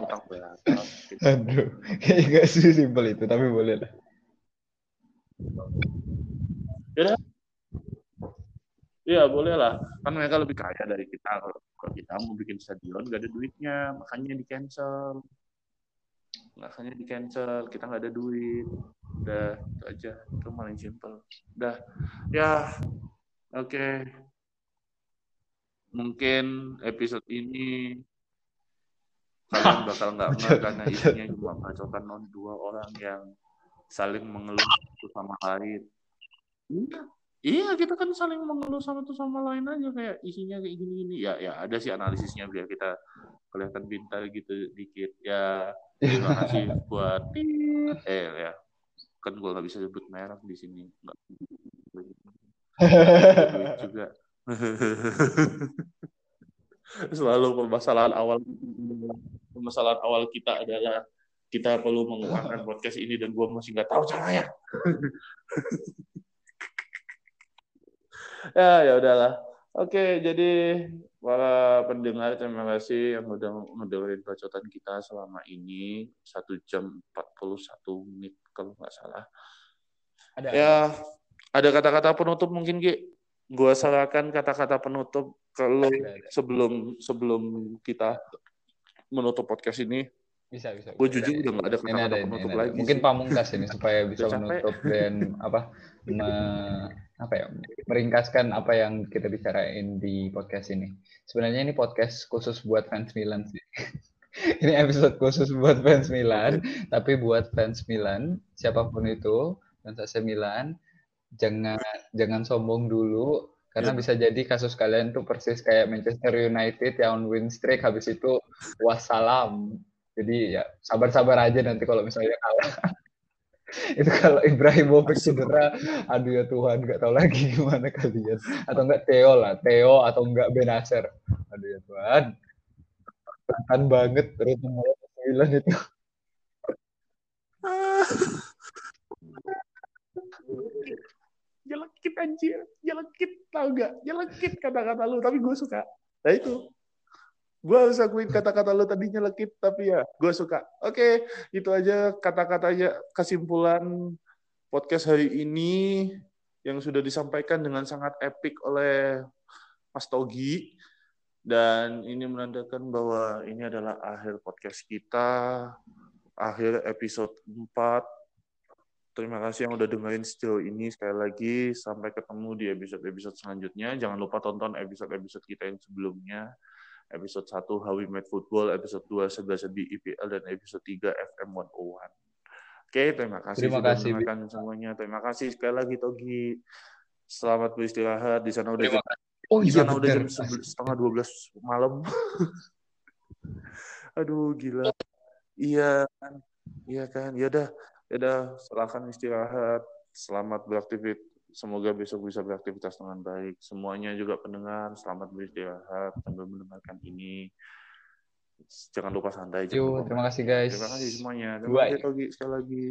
Utang berapa gitu. Aduh, kayaknya gak sesimpel itu, tapi boleh lah. Iya boleh lah, kan mereka lebih kaya dari kita. Kalau kita mau bikin stadion gak ada duitnya, makanya di cancel. Makanya di cancel, kita nggak ada duit. Udah itu aja, itu paling simple. Udah, ya oke. Mungkin episode ini kalian bakal nggak [laughs] ngeh karena isinya cuma bacotan non dua orang yang saling mengeluh satu sama lain. Iya, iya kita kan saling mengeluh sama satu sama lain aja kayak isinya kayak gini-gini. Ya, ya ada sih analisisnya biar kita kelihatan pintar gitu dikit. Ya, terima kasih [laughs] buat eh ya kan gue nggak bisa sebut merek di sini. Nggak duit juga. [laughs] Selalu permasalahan awal permasalahan awal kita adalah kita perlu menguangkan podcast ini dan gue masih nggak tahu caranya [laughs] ya ya udahlah. Oke jadi para pendengar terima kasih yang udah ngedengerin bacotan kita selama ini. Satu jam 41 menit kalau nggak salah. Ada. ya ada kata-kata penutup mungkin Ki? Gue serahkan kata-kata penutup kalau sebelum sebelum kita menutup podcast ini Bisa, bisa. gue jujur udah nggak ada kata-kata ada, penutup ini ada. lagi Mungkin pamungkas ini supaya bisa menutup dan apa me- apa ya meringkaskan apa yang kita bicarain di podcast ini. Sebenarnya ini podcast khusus buat fans Milan sih. [laughs] ini episode khusus buat fans Milan, tapi buat fans Milan siapa pun itu fans AC Milan jangan jangan sombong dulu karena Ya. bisa jadi kasus kalian tuh persis kayak Manchester United yang win streak habis itu wassalam. Jadi ya sabar-sabar aja nanti kalau misalnya kalah. [laughs] itu kalau Ibrahimovic cedera, aduh ya Tuhan, nggak tahu lagi [laughs] gimana kalian. Atau enggak Theo lah, Theo atau enggak Benacer. Aduh ya Tuhan. Tahan banget ritme sembilan itu. [laughs] jelekit anjir jelekit tau gak jelekit kata-kata lu tapi gue suka nah itu gue harus akuin kata-kata lu tadi nyelekit tapi ya gue suka oke itu aja kata-katanya kesimpulan podcast hari ini yang sudah disampaikan dengan sangat epik oleh Mas Togi dan ini menandakan bahwa ini adalah akhir podcast kita akhir episode 4 Terima kasih yang udah dengerin sejauh ini. Sekali lagi, sampai ketemu di episode-episode selanjutnya. Jangan lupa tonton episode-episode kita yang sebelumnya. Episode 1, How We Met Football. Episode 2, Serba Serbi IPL. Dan episode 3, FM 101. Oke, terima kasih Terima sudah kasih, semuanya. Terima kasih sekali lagi, Togi. Selamat beristirahat. Di sana udah jam, Oh di iya sana udah jam setengah 12 malam. [laughs] Aduh, gila. Iya kan. Iya kan. Ya udah, ya udah silakan istirahat. Selamat beraktivitas. Semoga besok bisa beraktivitas dengan baik. Semuanya juga pendengar, selamat beristirahat sambil mendengarkan ini. Jangan lupa santai. lupa terima kasih guys. Terima kasih semuanya. Terima kasih Togi sekali lagi.